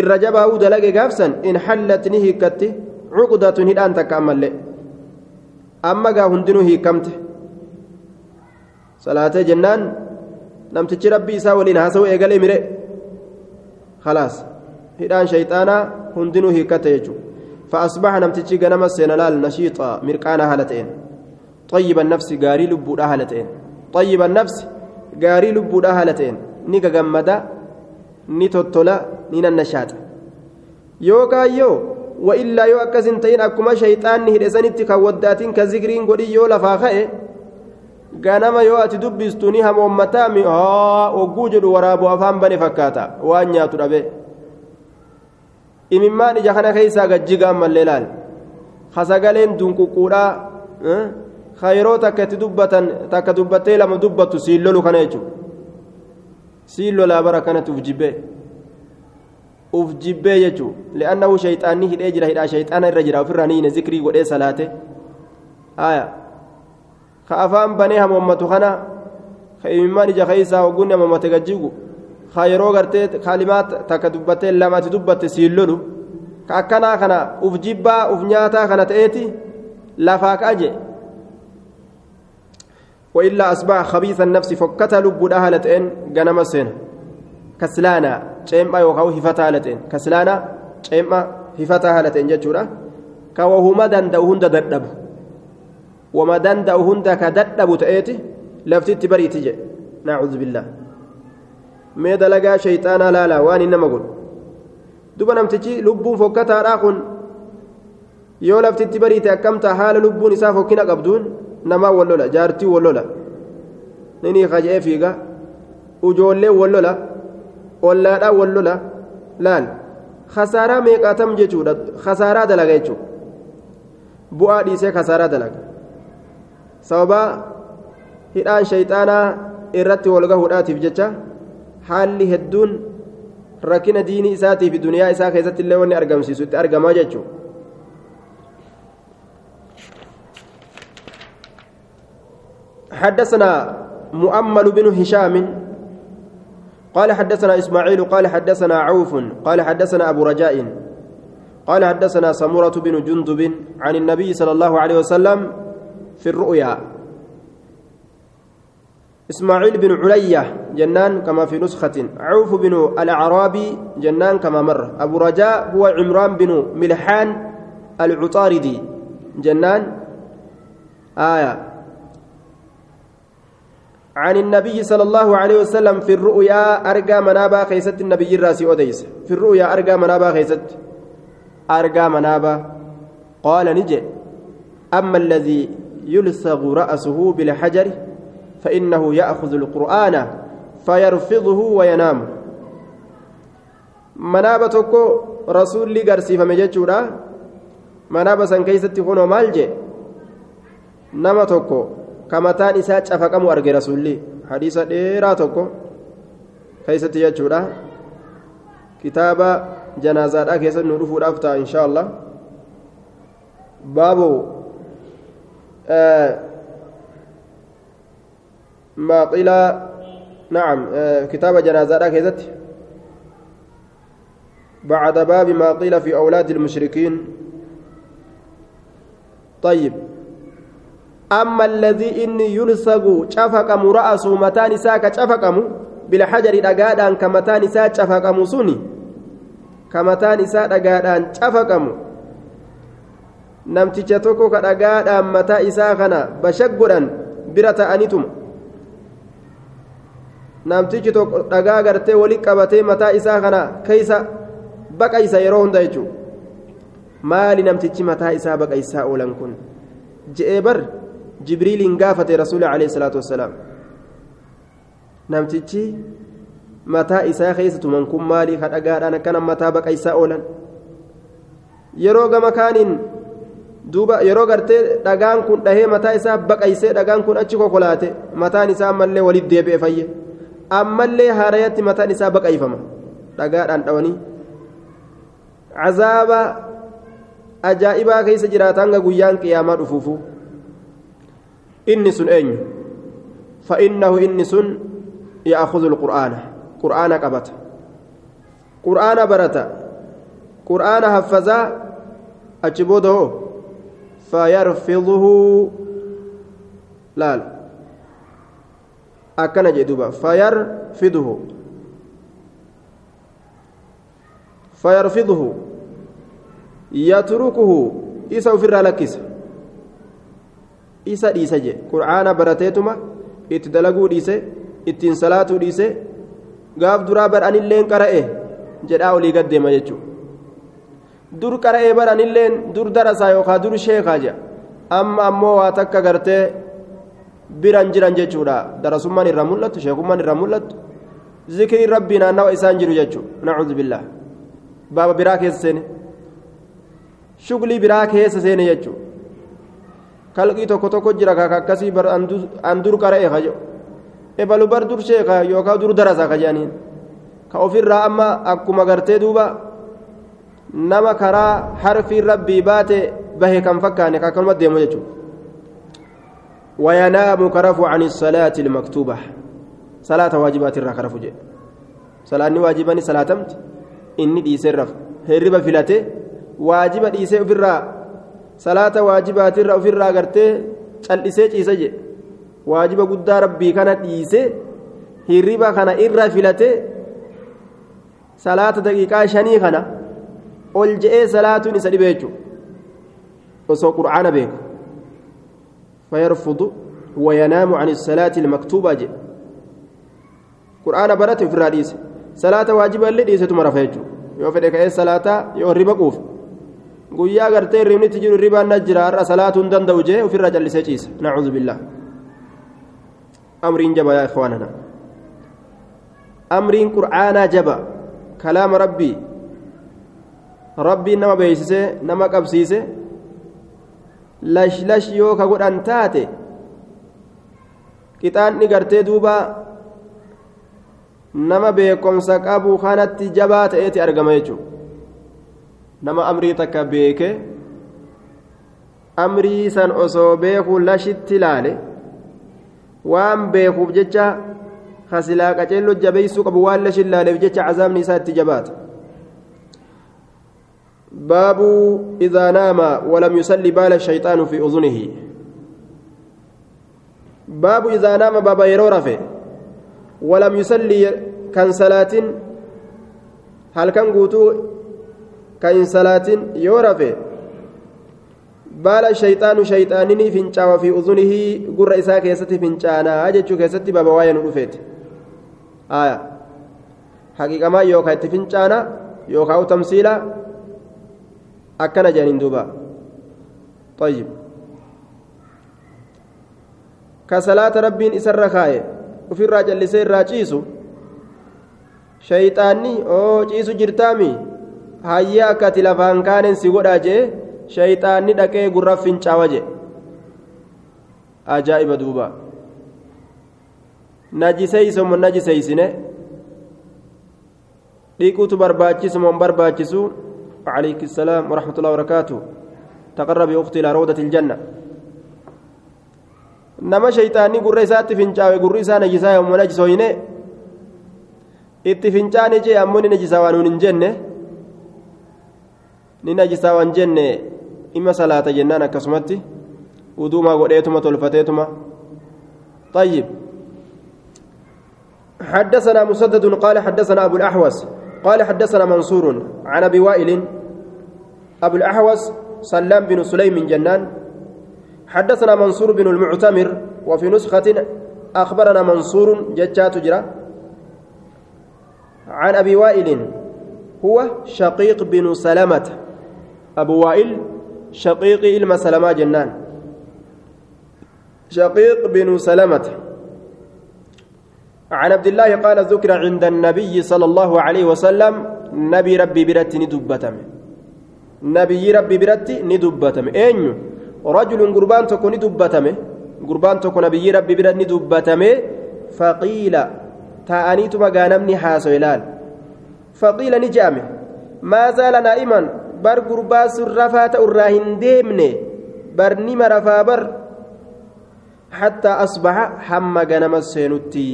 irra jabaa'uu dalage gaafsan in hallatti ni hiikkatti cuqdatun hidhaan takka ammallee amma gaa hundinuu hiikamte salaatee jennaan namtichi rabbii isaa waliin haasa'u eegalee mire khalaas hidhaan shayxaanaa hundinuu hiikkate jechuudha فأصبح نمتجي جنم السنلال نشيطا مرقانا هالتين طيب النفس قاري لبودا هالتين طيب النفس قاري لبودا هالتين نيكا جمدا نيتوتولا نين النشاط يوكا يو وإلا يو أكسن تين أكما شيطان هيرسانيتي كوداتين كذكرين قولي يو لفاخئ ganama yoo ati dubbistu ni hamoommataa haa ogguu jedhu waraaboo afaan bane fakkaata waan nyaatu dhabe imimmaan ija kana keessaa gajjiga ammallee laal hasagaleen dunququudhaa kayroo takka itti dubbatan takka dubbattee lama dubbattu siin lolu kana jechuudha siin lolaa bara kanatti uf jibbee uf jibbee jechuudha li'aannahu shayxaanni hidhee jira hidhaa shayxaana irra jira ofirraa ni hine zikrii godhee salaate aayaa. ka afaan banee hamoommatu kana ka imimmaan ija keessaa hoggunni hamoommate gajjigu ka yeroo gartee kalimaa takka dubbattee lamatti dubbatte siin lolu ka akkanaa kana uf jibbaa uf nyaataa kana ta'eeti lafaa ka'aje وإلا أصبح خبيث النفس فكت لب أهلتين جنم سين كسلانا شيما يوكاو هفتا هلتين كسلانا شيما هفتا هلتين جتشورا danda'u hunda dadhabu wama danda'u hunda ka dadhabu ta'eeti laftitti bariiti jedhe naacuudhu billaa mee dalagaa shayxaanaa laalaa waan hin nama godhu duba namtichi lubbuun fokkataadhaa kun yoo laftitti bariite akkamta haala lubbuun isaa fokkina qabduun namaa wallola jaartii wallola nini kaja'ee fiiga ujoollee wallola ollaadhaa wallola laal khasaaraa meeqaatam jechuudha khasaaraa dalaga jechuudha bu'aa dhiisee khasaaraa dalaga sababaa hidhaan shayxaanaa irratti walgahuudhaatiif jecha haalli hedduun rakkina diinii isaatii fi duniyaa isaa keessatti illee wanni argamsiisu itti argamaa jechuudha. حدثنا مؤمل بن هشام قال حدثنا إسماعيل قال حدثنا عوف قال حدثنا أبو رجاء قال حدثنا سمرة بن جندب عن النبي صلى الله عليه وسلم في الرؤيا. إسماعيل بن علية جنان كما في نسخة عوف بن الأعرابي جنان كما مر أبو رجاء هو عمران بن ملحان العطاردي جنان. آية. عن النبي صلى الله عليه وسلم في الرؤيا أرجى منابا خيست النبي الراسي أديس في الرؤيا أرجى منابا خيست. أرجى منابا. قال نجي. أما الذي يلصغ رأسه بالحجر فإنه يأخذ القرآن فيرفضه وينام. منابا توكو رسول لي قرسي فمججورا منابا سن كيست يكون مالجي نما توكو kamataan isaa cafaqamu arge rasuulli hadiisa dheeraa tokko keessatti jechuudha kitaaba janaazaadhaa keessatti nu dhufuudhaaf ta'a insha allah baabu قيل نعم كتاب جنازة كيزت بعد باب ما قيل في أولاد المشركين طيب أما الذي إني يلصق شفقم رأسه متان ساك شفقم بالحجر دقادان كمتان ساك شفقم سني كمتان ساك دقادان شفقم namticha tokko ka dhagaadhaan mataa isaa kana bashaggodhan bira ta'anitum namtichi tokko dhagaa gartee wali qabatee mataa isaa kana keeysa baqaysa yeroo hunda jechuu maali namtichi mataa isaa baqaysaa oolan kun je'ee bar jibriiliin gaafate rasuuli alayhi salaatu wassalaam namtichi mataa isaa keessa tuman kun maali ka dhagaadhaan akkana mataa baqaysaa oolan yeroo gama kaaniin duuba yeroo gartee dhagaan kun dhahee mataa isaa baqaysee dhagaan kun achi kokolaate mataan isaa ammallee walitti deebi'e fayye ammallee haarayatti mataan isaa baqayfama dhagaadhaan dhawanii cazaaba ajaa'ibaa keessa jiraata hanga guyyaan qiyaamaa dhufuufu inni sun eenyu فإنه إني سن يأخذ القرآن. قرآن قبت قرآن برتا قرآن حفظا أجبوده فيرفضه. لا لا أكن جدوبا فيرفضه. فيرفضه. يتركه. إسا في إسا ديسا جي قرآن برتيتما اتدلقوا ديسة اتين صلاة ديسة قاف درابر أن اللين قرأه جدعوا لي قدم يجو dur qara'ee baranilleen dur darasaa yookaan dur sheekaa jedha amma ammoo waa takka gartee biran jiran jechuudha darasummaan irraa mul'attu sheekummaan irraa mul'attu zikrii rabbii naannawa isaan jiru jechuudha nacuudhu billaa baaba biraa keessa seene shuglii biraa keessa seene jechuudha kalqii tokko tokko jira kaaka akkasii bar an dur qara'ee ka ebalu bar dur sheekaa yookaan dur darasaa ka jedhaniin ka ofirraa amma akkuma gartee duuba. nama karaa harfiin rabbii baate bahe kan fakkaane kakkanuma deemu jechuudha. Wayanaamu karafu ani salaati ilmaktuuba salaata waajibaati irraa karafu jedhe salaanni waajibani salaatamti inni dhiisee rafu. Hirriba filate waajiba dhiisee ofirraa salaata waajibaatirra ofirraa gartee cal'isee ciise jedhe. Waajiba guddaa rabbii kana dhiise hirriba kana irra filate salaata daqiiqaa shanii kana ol je'ee salaatuun isa dhibe jechuudha osoo qur'aana beeku fayarfudu wayanaamu can isalaati ilmaktuubaa jedhe. Qur'aana barate ofirraa dhiise. Salaata waajiba illee dhiisetuma rafa jechuudha yoo fedhe ka'ee salaataa yoo riba quufe guyyaa gartee hirribnitti jiru ribaan na jira. Har'a salaatuu hin danda'u jee ofirraa callisee ciisa. Nacuudhu billaa amriin jaba yaa ikhwaanana amriin qur'aanaa jaba. Kalaama rabbii. Rabbiin nama beeksisee nama qabsiise. Lash lash yoo ka godhan taate qixaanni gartee duuba. Nama beekomsa qabu kanatti jabaa ta'eeti argama jechuudha nama amrii takka beeke amrii san osoo beekuu lashitti laale waan beekuuf jecha kasilaa qaceelloo jabeessuu qabu waan lashin laaleef jecha cazaabni isaa itti jabaata باب إذا نام ولم يصلي بال الشيطان في أذنه باب إذا نام بابا يرو رفه ولم يصلي كان صلاة هل كان كان صلاة shayxaanu shayxaaninii fincaawa fi uzunihi gurra isaa keessatti fincaanaa jechuu keessatti baba waa'ee nu dhufeeti aya haqiiqamaa yookaa itti fincaana yookaa u tamsiila akkana jedhaniin duuba طيب كصلاة ربين إسر خاية وفي الراجل لسير راجيسو شيطاني أو جيسو جرتامي هيا كتلفان كان سيقول أجي shayxaanni dhaqee gurra fincaawa jedhe ajaa'iba duuba najiseysomo najiseysine dhiquutu barbaachismo hin barbaachisu عليك السلام ورحمة الله وبركاته تقرب أختي إلى روضة الجنة nama shayxaanni gurra isaatti fincaawe gurri isaa najisaa yommuu najisooyne itti fincaane jee ammoo ni najisaa waan hin jenne ni waan jenne ima salaata jennaan akkasumatti uduumaa godheetuma tolfateetuma. طيب حدثنا مسدد قال حدثنا أبو الأحوص قال حدثنا منصور عن أبي وائل. أبو الأحوص سلام بن سليم جنان. حدثنا منصور بن المعتمر وفي نسخة أخبرنا منصور ججات جرا. عن أبي وائل هو شقيق بن سلمة أبو وائل شقيق إلما سلمة جنان. شقيق بن سلمة. عن عبد الله قال ذكر عند النبي صلى الله عليه وسلم نبي ربي برت ندبتم. نبي ربي برت ندبتم. أين رجل قربان تكون ندبتم. قربان تكون نبي ربي برت ندبتم. فقيل تأنيت مقانمني حاسو إلال. فقيل نجامه ما زال نائما بر قربا سرفات الراهن ديمني بر نما رفا بر حتى أصبح حم غنم السينوتي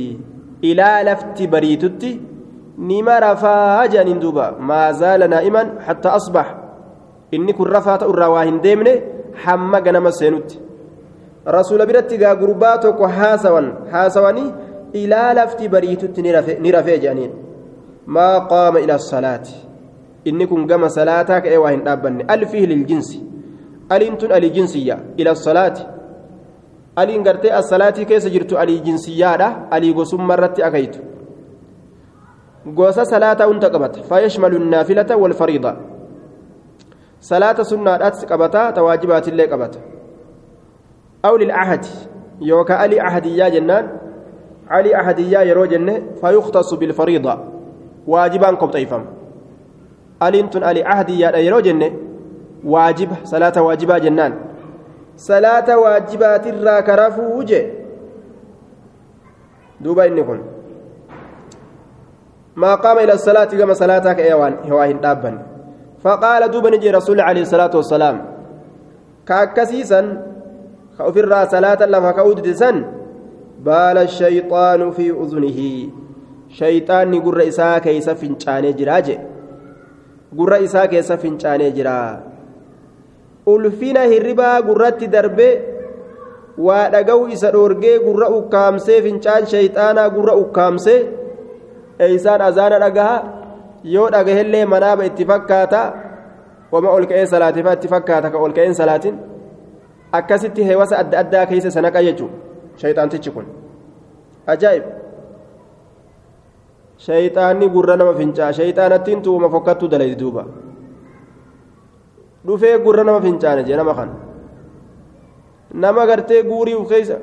إلى لفت بريتتي نما رفا جانين دوبا ما زال نائما حتى أصبح إني كن رفات الراهن ديمني حم غنم السينوتي رسول برتي غا قرباتك حاسوان حاسواني إلى لفت بريتتي نرفي جانين ما قام إلى الصلاة inni kun gama salaataa ka'ee waa hin dhaabbanne alfihi liljinsi aliin tun alii jinsiyya ila salaati aliin gartee assalaatii keessa jirtu alii jinsiyyaadha alii gosummaa irratti akaytu gosa salaataa hunda qabata fayashmalu naafilata walfariida salaata sunnaadhaatti qabata tawaajibaatillee qabata aw lilcahadi yookaa alii ahadiyyaa jennaan alii ahadiyyaa yeroo jenne fayuktasu bilfariida waajibaan qopheeffama aliin tun ali ahdiyaadha yeroo jenne waajiba salaata waajibaa jennaan salaata waajibaatirraa karafuu je duuba inni kun maa qaama ila salaati gama salaataa ka'ee waa hin dhaabbanne faqaala duuba ni jee rasuuli alayhi salaatu wassalaam ka akkasiisan ka ofirraa salaata lafa ka'uu dide san baala shayxaanu fi uzunihi shayxaanni gurra isaa keeysa fincaanee jiraa jee gurra isaa keessa fincaanee jira. Ulfina hirribaa gurratti darbee waa dhaga'u isa dhoorgee gurra ukkaamsee fincaan shayxaanaa gurra ukkaamsee eeysaan azaana dhagaha yoo dhagahellee manaaba itti fakkaata wama ol ka'ee salaatifaa itti fakkaata ka ol ka'een salaatin akkasitti heewasa adda addaa keessa sanaqa jechuudha shayxaantichi kun. Ajaa'ib shayxaanni gurra nama fincaa shayxaanattiin tuuma fokkattuu dalaydi duuba dhufee gurra nama fincaane jee nama kan nama gartee guurii uf keessa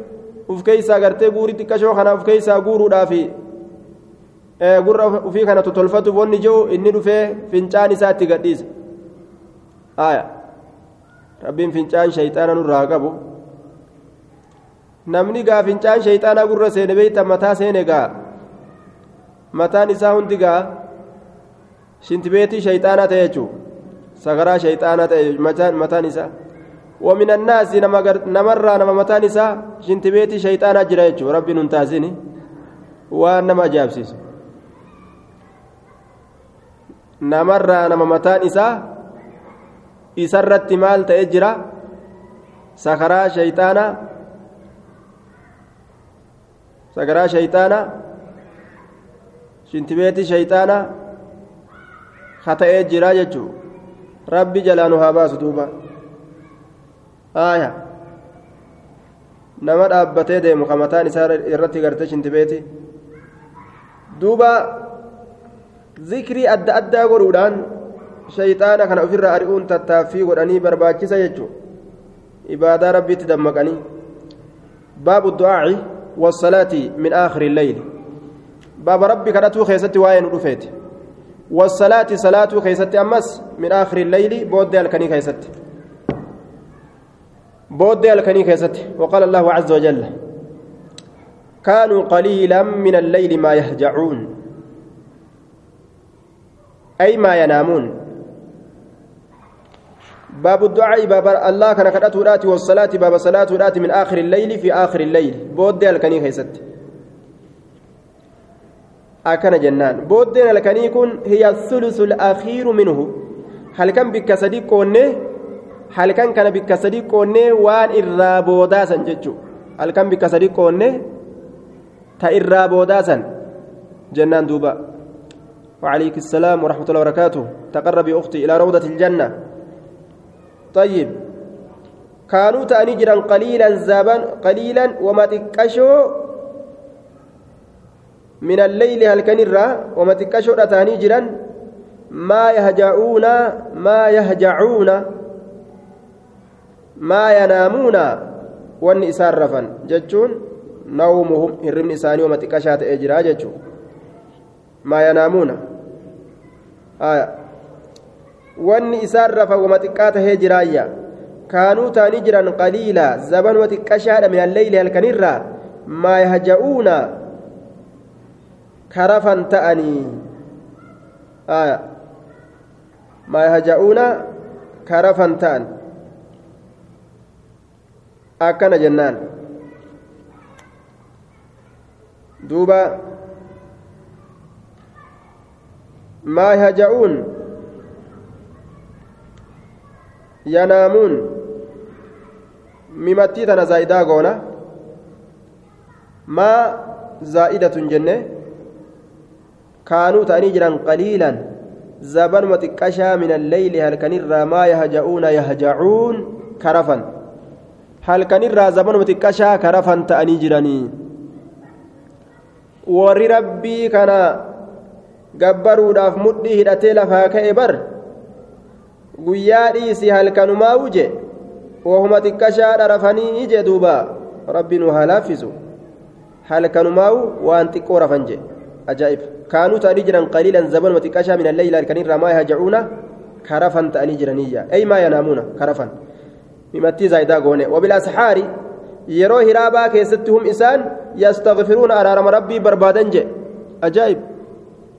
uf keessaa gartee guurii xiqqashoo kana uf keessaa guuruudhaafi gurra ufii kana tolfatu wanni jiru inni dhufee fincaan isaa itti gadhiisa aya rabbiin fincaan shayxaana nurraa qabu namni gaa fincaan shayxaanaa gurra seene beeyta mataa seene gaa mataan isaa hundi gaa shintibeetii shayxaanaa ta'e jechuu sagaraa shayxaanaa ta'e mataan isaa ومن الناس نمر نما متان إساء شنتبيتي شيطانا جرى ربي ننتازني وانما جابسيس نمر نما متان إساء isarratti maal ta'e jira sakaraa shayxaanaa sakaraa shayxaanaa shintibeetii shayxaanaa ka ta'ee jira jechuu rabbi jalaa nu haa baasu duuba aaya nama dhaabbatee deemu ka mataan isaa irratti garte shintibeeti duuba zikrii adda addaa godhuudhaan shayxaana kana ofirraa ari'uun tattaaffii godhanii barbaachisa jechuun ibaadaa rabbiitti dammaqanii baabu du'aaci wasalaati min aakhiri leyli rabbi kadhatuu keessatti waa'ee nu dhufeeti wasalaati salaatuu keessatti ammas min aakhiri leyli booddee halkanii keessatti booddee halkanii keessatti waqaala allahu caza wajalla kaanuu qaliila min alleyli maa yahjacuun ay maa yanaamuun باب الدعاء باب الله كان كدته راتي والصلاة باب صلاة راتي من آخر الليل في آخر الليل بود الكني خيست بود الكني كن هي الثلث الأخير منه. هل كان بك صديق كونه هل كان كان بك صديق كونه وان الرابودا سنججو هل كان بك صديق كونه تا الرابودا سن. جنان دوبا. وعليك السلام ورحمة الله وبركاته. تقربي أختي إلى روضة الجنة. طيب. كانوا تأني جرا قليلا زبن قليلا وما تكشو. من الليل هل كان الرا وما تأني جرا ما يهجعون ما يهجعون ما ينامون والنساء رفا جتشون نومهم هرم نساني وما تكشات إجرا جتشو ما ينامون آية isaan rafa wama xiqqaa tahee jiraayya kaanuu taanii jiran qaliila zabanuma xiqqashaadha min alleyli halkanirraa maa yahja'uuna karafan ta'anii maa yahja'uuna karafan ta'an akkana jennaan duuba maa yahja'uun yanaamuun mimattii tana zaa'idaa goona maa zaa'idatun jenne kaanuu ta'anii jiran qaliilan zabanuma xiqqashaa min alleyli halkanirraa maa yahja'uuna yahjacuun karafan halkanirraa zabanuma xiqqashaa karafan ta'anii jiranii warri rabbii kana gabbaruudhaaf mudhii hidhatee lafaa ka'e bar guyyaa dhiisii halkanumaa uje wahuma xiqqashaadha rafanii ije duuba rabbi nu haa laaffisu halkanumaa'u waan xiqqoo rafan je ta'anii jiran qaliilan zabanuma xiqqashaa min alleyli halkanirraa maa yahjacuuna karafan ta'anii jiraniyya ey maa yanaamuuna karafan mimattii zaayidaa goone wabilasxaari yeroo hiraabaa keessatti hum isaan yastaghfiruuna araarama rabbii barbaadan je ajaa'ib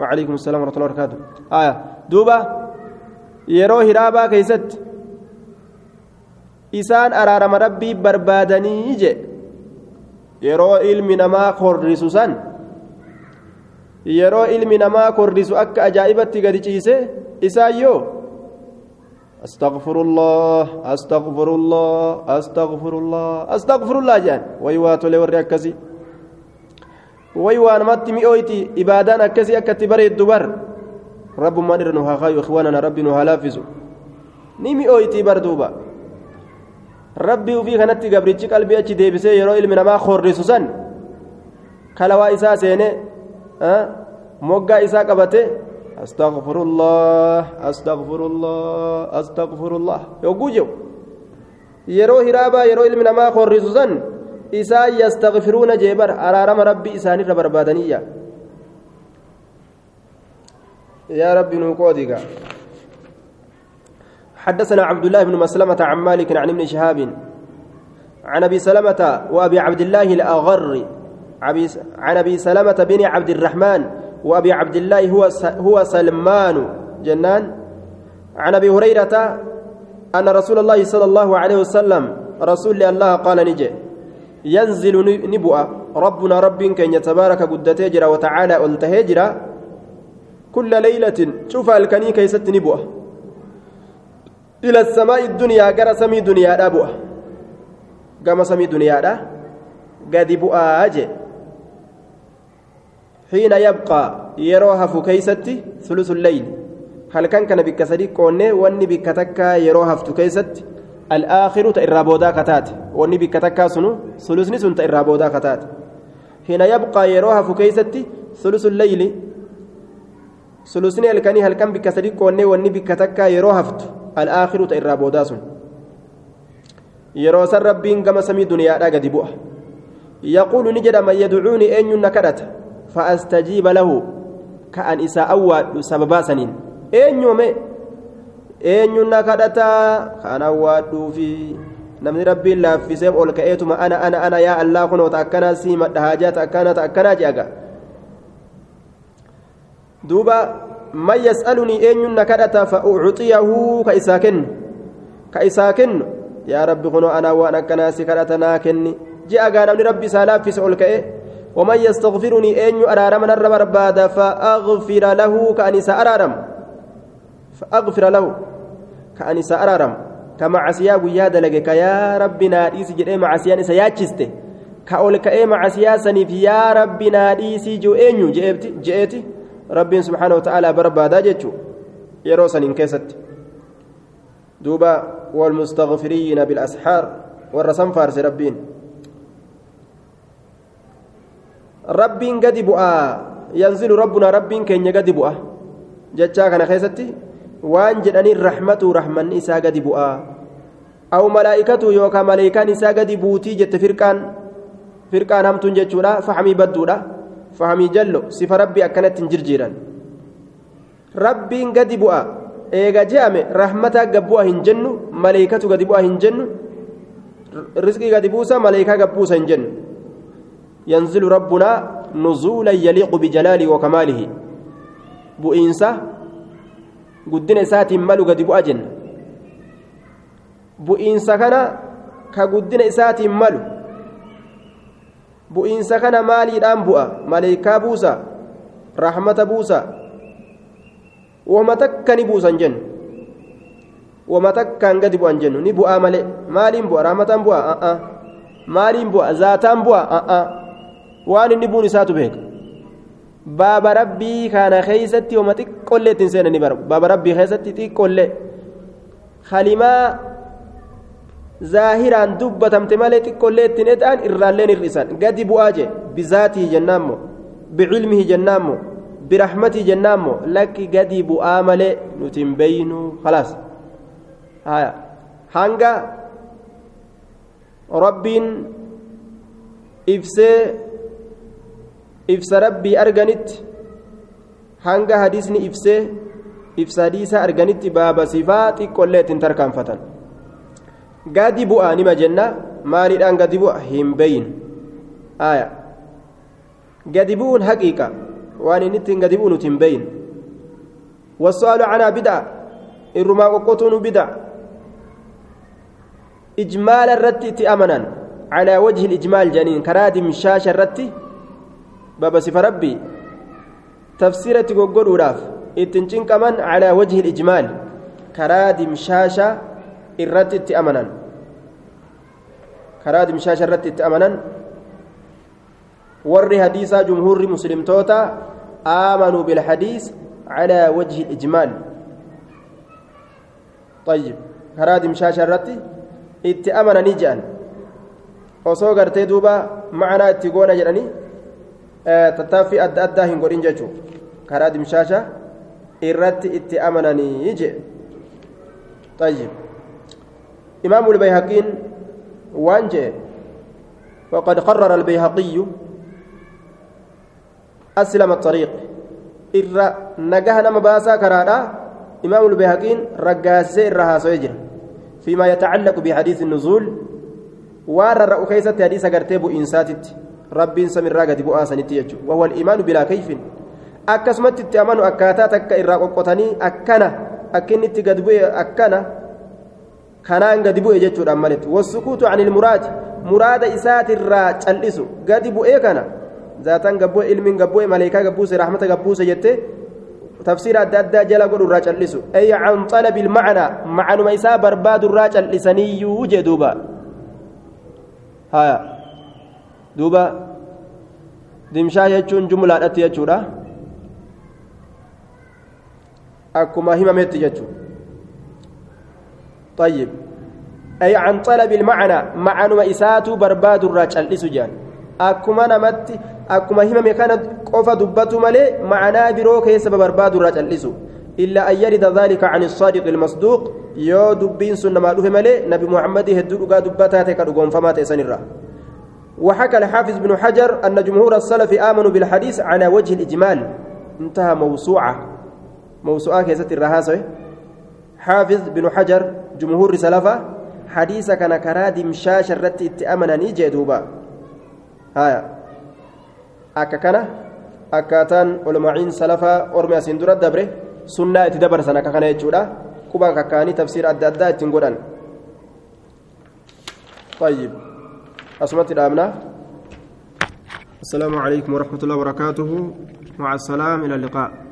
وعليكم السلام ورحمة الله وبركاته آية دوبا hiraabaa keessatti isaan araarama rabbii barbaadanii je yeroo ilmi namaa korrisu san yeroo ilmi namaa korrisu akka ajaa'ibatti gadi ciise isaan yoo أستغفر الله أستغفر الله أستغفر الله أستغفر الله جان ويوات لوري أكسي ويوان مات مئويتي إبادان أكسي أكتي بري الدبر رب ما نرنو هاخايو إخواننا ربي نو هلافزو ni mi'ooytii barduuba rabbii ufii kanatti gabrichi qalbii achi deebisee yeroo ilmi namaa horrisu san kalawaa isaa seene moggaa isaa qabate astaqfirullah astaqfirullah astaqfirullah yogguu jedhu yeroo hiraabaa yeroo ilmi namaa horrisu san isaan yastaqfiruuna jeebar araarama rabbii isaanirra barbaadaniyya يا ربي نوقودك حدثنا عبد الله بن مسلمة عن مالك عن ابن شهاب عن ابي سلمة وابي عبد الله الاغر عن أبي سلمة بن عبد الرحمن وأبي عبد الله هو هو سلمان. جنان. عن أبي هريرة أن رسول الله صلى الله عليه وسلم رسول الله قال نجي ينزل نبؤ ربنا رب كن يتبارك قد تجرى وتعالى التهجرى كل ليلة. شوف الكني كيست نبؤ إلى السماء الدنيا قرى سمي دنيا أبوه قام سمي دنيا قد بؤ أجي. حين يبقى يروها فكيستي ثلث الليل kana bikka sadii qoonnee wanni bikka takkaa yeroo haftu keessatti al'aakhiru ta irraa boodaa kataate wanni bikka takkaa sunu sulusni sun ta irraa boodaa kataate hina yabqaa yeroo hafu keessatti sulusun layli sulusni halkanii halkan bikka sadii qoonnee wanni bikka takkaa yeroo haftu al'aakhiru ta irraa boodaa sun yeroo san rabbiin gama samii duniyaadhaa eenyuun na kadhataa kan awwaadhuufi namni rabbiin laaffiseef ol ka'eetuma ana ana ana yaa allaa kunoota akkanaa sii madha haajaata akkanata akkanaa je'aga duuba man yas'alunii eenyuun na kadhata fa ucxiyahu ka isaa kennu ka isaa kennu yaa rabbi kunoo anaa waan akkanaa si kadhata naa kenni je'agaa namni rabbi isaa laaffise ol ka'e ومن يستغفرني أن أرارم نر برباد فأغفر له كأن سأرارم. فأغفر له كأن سأرارم. كما عسيا ويا دلقك يا ربنا ديس جدي مع عسيا سياتشسته كأول كأي مع عسيا سنف يا ربنا ديس جو أنيو جئتي جئتي. رب سبحانه وتعالى بربادا جتشو يروسن انكست دوبا والمستغفرين بالأسحار والرسم فارس ربين. Rabbiin gadi bu'aa yanzilu rabbunaa rabbiin keenya gadi bu'a jechaa kana keessatti waan jedhaniin rahmatu rahmanni isaa gadi bu'aa aw malaa'ikatu yookaan malaayikaan isaa gadi buutii jette firqaan firqaan hamtuun jechuudha fahamii badduudha fahamii jallo sifa rabbii akkanatti hin jirjiiran rabbiin gadi bu'a eega je'ame rahmataa gabbu'a hin jennu malaayikatu gadi bu'a hin jennu rizqii gadi buusa malaayikaa gabbuusa hin jennu ينزل ربنا نزولا يليق بجلاله وكماله. بؤينسا قدنا ساتي مالو قد بؤجن بؤينسا كان كقدنا ساتي مالو. بؤينسا كان مالي الآن بؤا ملائكة بوسا رحمة بوسا. وما تكني بوسا جن. وما قد بؤا جن نبؤا مالي مالي بؤا رحمة بؤا أه أه بؤا ذاتان بؤا أه أه waan inni buun isaatu beeka baaba rabbii kana keeysatti oma xiqqollee ittiin seenanii bara baaba rabbii keessatti xiqqollee kalimaa zaahiraan dubbatamte malee xiqqollee ittiin eda'an irraalleen hir'isan gadi bu'aa jee bizaatii jennaammo bicilmihi jennaammo birahmatii jennaammo lakki gadi bu'aa malee nuti hin beeynu khalaas hanga rabbiin ibsee ibsa rabbii arganitti hanga hadiisni ibsee ibsa hadiisaa arganitti baaba sifaa xiqqollee ittiin tarkaanfatan gadi bu'a nima jenna maaliidhaan gadi bu'a hin beeyin aya gadi bu'uun haqiiqa waan inni ittiin gadi bu'u nuti hin beeyin والسؤال عنها بدعة الرما وقوتون بدعة إجمال الرتي أمنا على وجه الإجمال جنين كرادم شاشة الرتي بابا سفر ربي تفسيرة قول وراف اتنشن كمان على وجه الإجمال كرادم شاشة الرتي أمنا كرادم شاشة الرتي أمنا ور حديثا جمهور مسلم توتا آمنوا بالحديث على وجه الإجمال طيب itti amananii je'an. Osoo gartee duuba macanaa itti goona jedhanii tattaaffii adda addaa hin godhin jechuun karaa dimshaasha irratti itti amananii je طيب إمام البيهقين وانجه وقد قرر البيهقي أسلم الطريق إر نجاه مباسا كرادا إمام البيهقين رقاسي الرها سيجر فيما يتعلق بحديث النزول وار رأوكيسة حديث قرتيب إنساتت ربي سمر راقد بؤاسنتي يجو وهو الإيمان بلا كيف akkasumatti itti amanu akkaataa takka irraa qoqqotanii akkana akkinnitti gad bu'e akkana kanaan gadi bu'e jechuudhaan maletti wasukuutu anil muraadi muraada isaatirraa cal'isu gadi bu'ee kana zaataan gabbu'e ilmiin gabbu'e maleekaa gabbuuse rahmata gabbuuse jettee tafsiira adda addaa jala godhu irraa cal'isu ay can xalabi ilmacnaa macanuma isaa barbaadu irraa cal'isaniiyyuu jee duuba dimshaa jechuun jumlaadhatti jechuudha. Akkuma himametti jechuudha طيب أي عن طلب المعنى معنى إساتو برباد الرجل إسجان أكما نمت أكما هم كانت قف دبته ملي معنى بروك يسبب برباد الرجل إسو إلا أن يرد ذلك عن الصادق المصدوق يو دبين سنة مالوه ملي نبي محمد هدو دبتها تكاد فمات إسنرا وحكى الحافظ بن حجر أن جمهور السلف آمنوا بالحديث على وجه الإجمال. انتهى موسوعة. موسوعة كيست الرهاسة. حافظ بن حجر جمهور سلفة حديث كان كراد مشاش الرت اتأمنني جدوبا هايا. أكا كان؟ أكاتان علماء سلفة أرمي سندرة دبره سنة اتدبر سنة كان يجودا. كوبا كاكاني تفسير أدى أدى طيب. أسمت الأمنة. السلام عليكم ورحمة الله وبركاته. مع السلام إلى اللقاء.